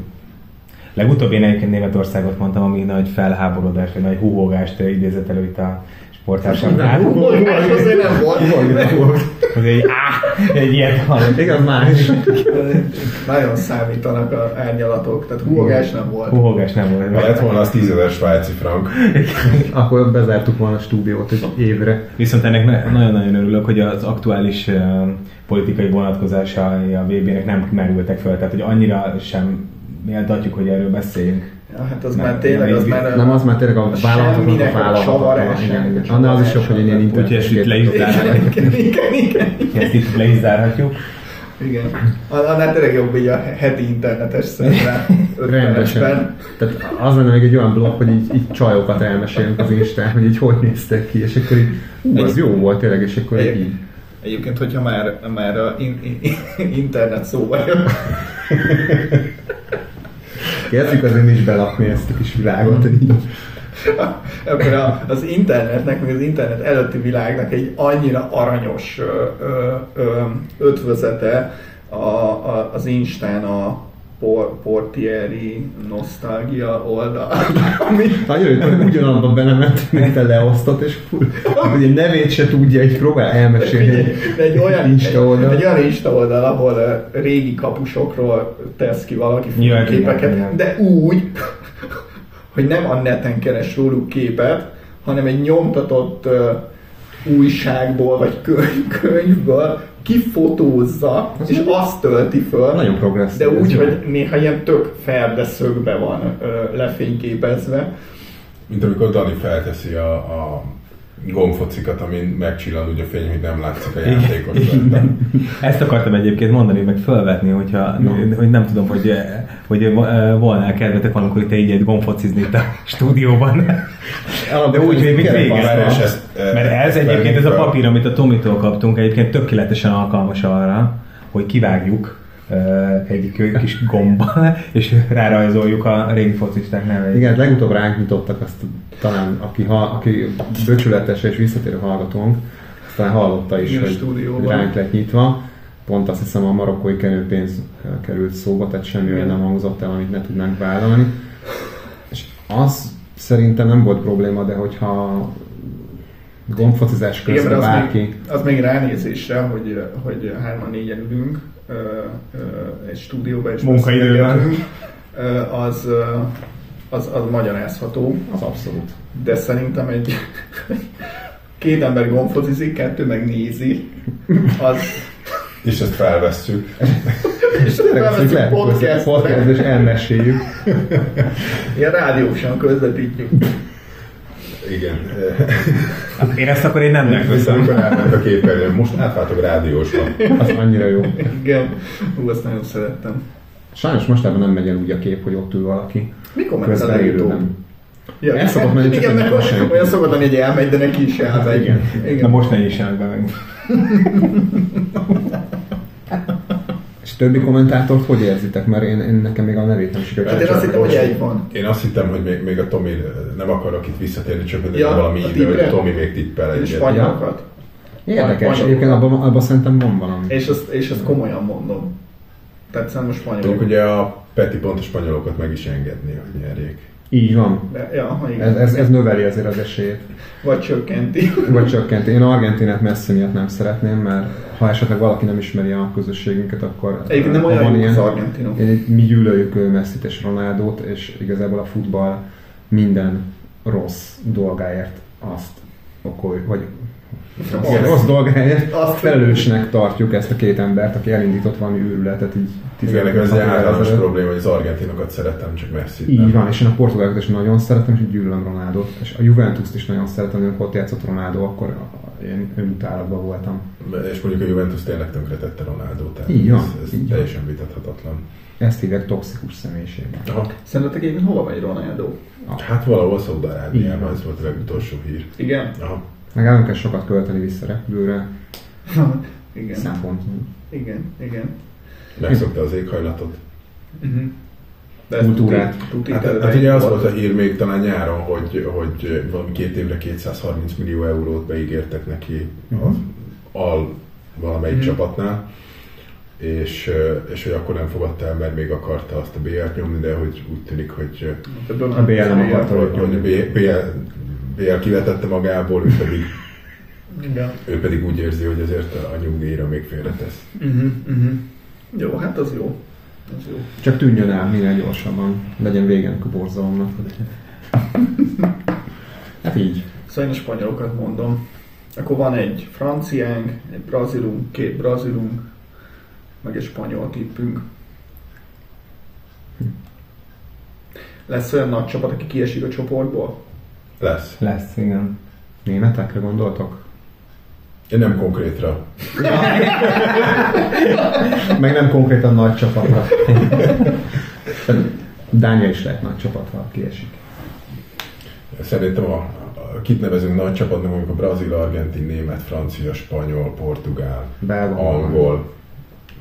S2: legutóbb én egyébként Németországot mondtam, ami nagy felháborodást, vagy nagy húhogást idézett elő itt a sportársamnál.
S1: Húgolás azért nem volt.
S2: Az egy, áh, egy ilyet hallott.
S4: Igen, más.
S1: Nagyon számítanak a árnyalatok, tehát húgolás nem volt.
S2: Húhogás nem volt.
S3: Ha lett volna az 10 ezer svájci frank.
S4: Akkor bezártuk volna a stúdiót egy évre.
S2: Viszont ennek ne- nagyon-nagyon örülök, hogy az aktuális politikai vonatkozásai a VB-nek nem merültek fel, tehát hogy annyira sem méltatjuk, hogy erről beszéljünk.
S1: Ja, hát az
S2: Nem,
S1: már tényleg, az már...
S4: Nem, az már tényleg a vállalatoknak a vállalatoknak. Igen, igen.
S1: semmi
S4: Annál az is jobb, hogy én ilyen
S1: csavarás.
S2: Úgyhogy ezt itt le is zárhatjuk.
S1: Igen, igen, igen.
S2: Ezt itt le is zárhatjuk.
S1: Igen. Annál tényleg jobb így a heti internetes szemre.
S4: Rendesen. Tehát az lenne még egy olyan blog, hogy így, így csajokat elmesélünk az Instán, hogy így hogy néztek ki, és akkor így, ú, az jó volt tényleg, és akkor így, így
S1: Egyébként, hogyha már, már a in, in, internet szóba jön,
S4: kezdjük azért is belakni ezt a kis világot,
S1: akkor a, az internetnek, meg az internet előtti világnak egy annyira aranyos ö, ö, ö, ötvözete a, a, az Instán a por, Portieri Nostalgia oldal, ami
S4: Nagyon jó, hogy ugyanabban belement, mint te leosztott, és full, hogy egy nevét se tudja, így próbál elmesélni.
S1: De egy olyan,
S4: Insta oldal.
S1: Egy, egy olyan Insta oldal, ahol ö, régi kapusokról tesz ki valaki
S2: Ja,
S1: képeket,
S2: igen.
S1: de úgy, hogy nem a neten keres róluk képet, hanem egy nyomtatott ö, újságból vagy könyv, könyvből kifotózza,
S4: Az
S1: és azt tölti föl.
S4: Nagyon progresszív.
S1: De
S4: ez
S1: úgy, hogy néha ilyen tök ferde szögbe van ö, lefényképezve.
S3: Mint amikor Dani felteszi a, a gombfocikat, amin megcsillan úgy a fény, hogy nem látszik a játékos.
S2: Ezt akartam egyébként mondani, meg felvetni, hogyha, hogy nem tudom, hogy, hogy eh, volna kedvetek valamikor, te így egy gombfocizni itt a stúdióban. De úgy, hogy
S3: eh,
S2: Mert ez egyébként, ez a papír, amit a Tomitól kaptunk, egyébként tökéletesen alkalmas arra, hogy kivágjuk egy kis gombbal, és rárajzoljuk a régi focisták neveit.
S4: Igen, legutóbb ránk nyitottak azt, talán aki, ha, aki böcsületes és visszatérő hallgatónk, azt talán hallotta is,
S1: Igen,
S4: hogy,
S1: stúdióban.
S4: ránk lett nyitva. Pont azt hiszem a marokkói kenőpénz került szóba, tehát semmi olyan nem hangzott el, amit ne tudnánk vállalni. És az szerintem nem volt probléma, de hogyha gombfocizás
S1: Igen,
S4: közben
S1: az
S4: bárki...
S1: még, az még ránézésre, hogy, hogy hárman négyen ülünk egy stúdióban és
S2: Munkaidőben.
S1: az, az, az magyarázható,
S4: Az abszolút.
S1: de szerintem egy két ember gombfocizik, kettő meg nézi, az
S3: És ezt felvesszük.
S1: és
S4: Tényleg lehet, hogy podcast
S1: podcastre,
S4: és elmeséljük.
S1: ilyen rádiósan közvetítjük.
S3: Igen.
S2: Én ezt akkor én nem megveszem.
S3: amikor elment a képernyőn, most átváltok rádiósra.
S4: Az annyira jó.
S1: Igen, ú, azt nagyon szerettem.
S4: Sajnos mostában nem megy el úgy a kép, hogy ott ül valaki.
S1: Mikor ment
S4: élőben.
S1: Ja,
S4: El szokott menni, csak
S1: igen,
S4: nem
S1: mert
S4: senki.
S1: olyan szokott lenni, hogy elmegy, de neki is elmegy.
S4: Igen.
S1: igen.
S2: Na most ne is.
S4: És többi kommentátort hogy érzitek? Mert én, én nekem még a nevét nem sikerült.
S1: Hát én azt hittem, hogy egy van.
S3: Én azt hittem, hogy még, még a Tomi, nem akarok itt visszatérni, csak hogy
S1: Ja,
S3: valami
S1: a
S3: ide, hogy? Tomi még tippel
S1: Egy
S3: egyet.
S1: spanyolokat.
S4: Érdekes, egyébként abban, abban szerintem van valami.
S1: És ezt, és ezt komolyan mondom. Tehát szerintem a
S3: Tudjuk
S1: spanyolok.
S3: ugye a Peti pont a spanyolokat meg is engedni, hogy nyerjék.
S4: Így van.
S1: De, ja, igen.
S4: Ez, ez, ez növeli azért az esélyét.
S1: Vagy csökkenti.
S4: Vagy csökkenti. Én Argentinát messze miatt nem szeretném, mert ha esetleg valaki nem ismeri a közösségünket, akkor
S1: Egyébként nem
S4: ha
S1: olyan
S4: van ilyen-
S1: az argentinok.
S4: Én- Mi gyűlöljük Messit és Ronaldót, és igazából a futball minden rossz dolgáért azt okol, vagy
S1: Azt.
S4: rossz dolgáért
S1: Azt.
S4: felelősnek tartjuk ezt a két embert, aki elindított valami őrületet így
S3: Igen, nekem ez
S4: 15
S3: egy általános probléma, hogy az argentinokat szeretem, csak messi
S4: Így van, és én a portugálokat is nagyon szeretem, és gyűlölöm Ronaldot. És a Juventus-t is nagyon szeretem, amikor ott játszott Ronaldo, akkor én önutálatban voltam.
S3: És mondjuk a Juventus tényleg tönkretette Ronaldo, tehát
S4: Így van,
S3: ez, ez
S4: így van.
S3: teljesen vitathatatlan.
S4: Ezt hívják toxikus személyiségben.
S3: Aha.
S1: Szerintetek egyébként hova megy Ronaldo?
S3: Hát valahol Szaudarábiában ez volt a legutolsó hír.
S1: Igen?
S3: Aha.
S4: Meg nem kell sokat költeni vissza repülőre,
S1: Igen.
S4: szempontból.
S1: Igen, igen.
S3: Megszokta az éghajlatot.
S1: Uh-huh. De ez
S4: kultúrát.
S1: tuti-
S3: Hát,
S1: tehát
S3: hát ugye az
S1: volt.
S3: a hír még talán nyáron, hogy, hogy valami két évre 230 millió eurót beígértek neki az al valamelyik
S1: Mhm.
S3: csapatnál, és, és hogy akkor nem fogadta el, mert még akarta azt a BL-t nyomni, de hogy úgy tűnik, hogy,
S1: Ebből
S4: A BL nem akarta,
S3: hogy, hogy a BL, BL kivetette magából, ő pedig,
S1: Igen.
S3: ő pedig úgy érzi, hogy azért a nyugdíjra még félretesz.
S1: Uh-huh, uh-huh. Jó, hát az jó. Az jó.
S4: Csak tűnjön el minél gyorsabban. Legyen vége ennek a borzalomnak. Hát így.
S1: Szóval én a spanyolokat mondom. Akkor van egy franciánk, egy brazilunk, két brazilunk, meg egy spanyol tippünk. Lesz olyan nagy csapat, aki kiesik a csoportból?
S3: Lesz.
S2: Lesz, igen.
S4: Németekre gondoltok?
S3: Én nem konkrétra.
S4: Meg nem konkrétan nagy csapatra. Dánia is lehet nagy csapatra, ha kiesik.
S3: Szerintem a, a, kit nevezünk nagy csapatnak, mondjuk a brazil, argentin, német, francia, spanyol, portugál,
S4: Belga.
S3: angol,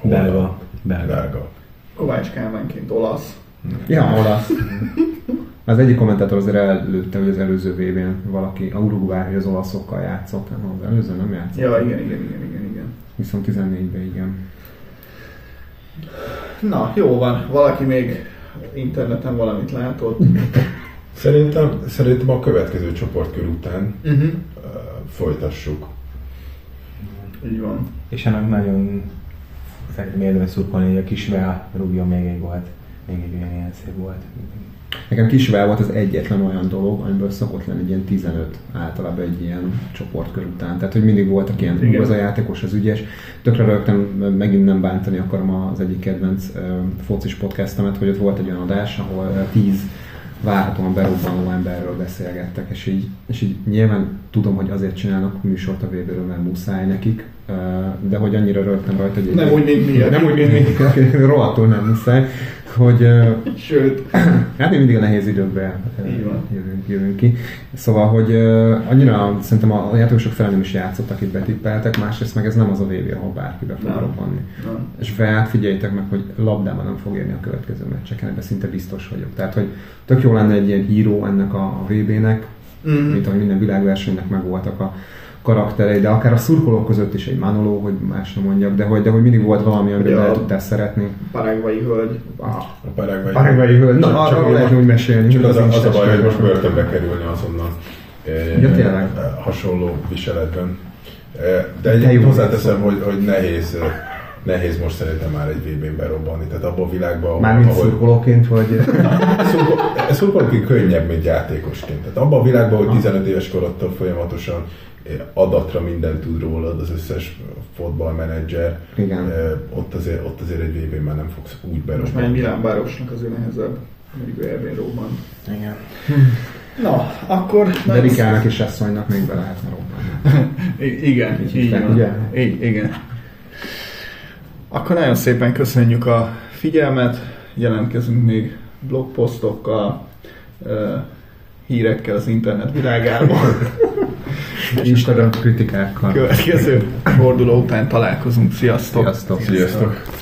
S2: Belga. Belga.
S3: belga.
S1: Kovács Kálmánként olasz.
S4: Ja, olasz. Az egyik kommentátor azért előtte, hogy az előző VB-n valaki, a Uruguay, hogy az olaszokkal játszott. Nem, az előző nem játszott.
S1: Ja, igen, igen, igen, igen, igen.
S4: Viszont 14-ben igen.
S1: Na, jó van. Valaki még interneten valamit látott.
S3: Szerintem, szerintem a következő csoportkör után
S1: Uh-huh.
S3: uh, folytassuk.
S1: Így van.
S2: És ennek nagyon szerintem érdemes szurkolni, hogy a kisvel rúgjon még egy volt. Még egy olyan ilyen szép volt.
S4: Nekem Kisvel volt az egyetlen olyan dolog, amiből szokott lenni egy ilyen 15 általában egy ilyen csoportkör után. Tehát, hogy mindig voltak ilyen,
S1: Igen.
S4: az a játékos, az ügyes. Tökre rögtön megint nem bántani akarom az egyik kedvenc uh, focis podcastemet, hogy ott volt egy olyan adás, ahol uh, 10 várhatóan berobbanó emberről beszélgettek, és így, és így nyilván tudom, hogy azért csinálnak műsort a vb mert muszáj nekik, uh, de hogy annyira rögtön rajta, hogy...
S1: Nem úgy, mint mi.
S4: Nem úgy, mint mi, rohadtul nem muszáj, hogy
S1: Sőt,
S4: Hát mi mindig a nehéz időkben jövünk, jövünk ki. Szóval, hogy annyira szerintem a, játékosok fele nem is játszottak, itt betippeltek, másrészt meg ez nem az a VB, ahol bárki be fog robbanni. És Veát figyeljétek meg, hogy labdában nem fog érni a következő meccseken, ebben szinte biztos vagyok. Tehát, hogy tök jó lenne egy ilyen híró ennek a, a VB-nek,
S1: Mhm.
S4: mint ahogy minden világversenynek megvoltak a karakterei, de akár a szurkolók között is egy Manoló, hogy más nem mondjak, de hogy, de hogy mindig volt valami, amiben
S1: Ja.
S4: el tudtál szeretni.
S1: Paraguay hölgy.
S4: Ah,
S3: A Paraguay.
S4: Paraguay hölgy. Na,
S3: Csak-
S4: arról
S3: úgy-
S4: lehet úgy mesélni.
S3: Csak az, a,
S4: nincs
S3: az a baj, hogy most börtönbe kerülni azonnal. Eh,
S4: Ja, tényleg?
S3: Hasonló viseletben. Eh, De egyébként
S4: jó
S3: hozzáteszem, hogy, hogy nehéz, eh, nehéz most szerintem már egy VB-n berobbanni. Tehát abban a világban, ahol-
S4: Mármint
S3: ahol-
S4: szurkolóként, vagy...
S3: Szurkol- Szurkolóként könnyebb, mint játékosként. Tehát abban a világban, hogy 15 éves korodtól folyamatosan eh, adatra mindent tud rólad, az összes fotballmenedzser,
S4: Igen.
S3: ott azért, ott azért egy VB-n már nem fogsz úgy
S1: Most már
S3: berobbanni.
S1: Milán bárosnak azért nehezebb, mondjuk ő Erbén Róban.
S2: Igen.
S1: Na, akkor...
S4: De Rikának és Asszonynak még be lehetne robbanni.
S1: Igen,
S4: Így
S1: így van.
S4: ugye?
S1: I- igen. Akkor nagyon szépen köszönjük a figyelmet, jelentkezünk még blogposztokkal, hírekkel az internet világából.
S4: Instagram kritikákkal.
S1: Következő forduló után találkozunk. Sziasztok!
S4: Sziasztok!
S3: Sziasztok!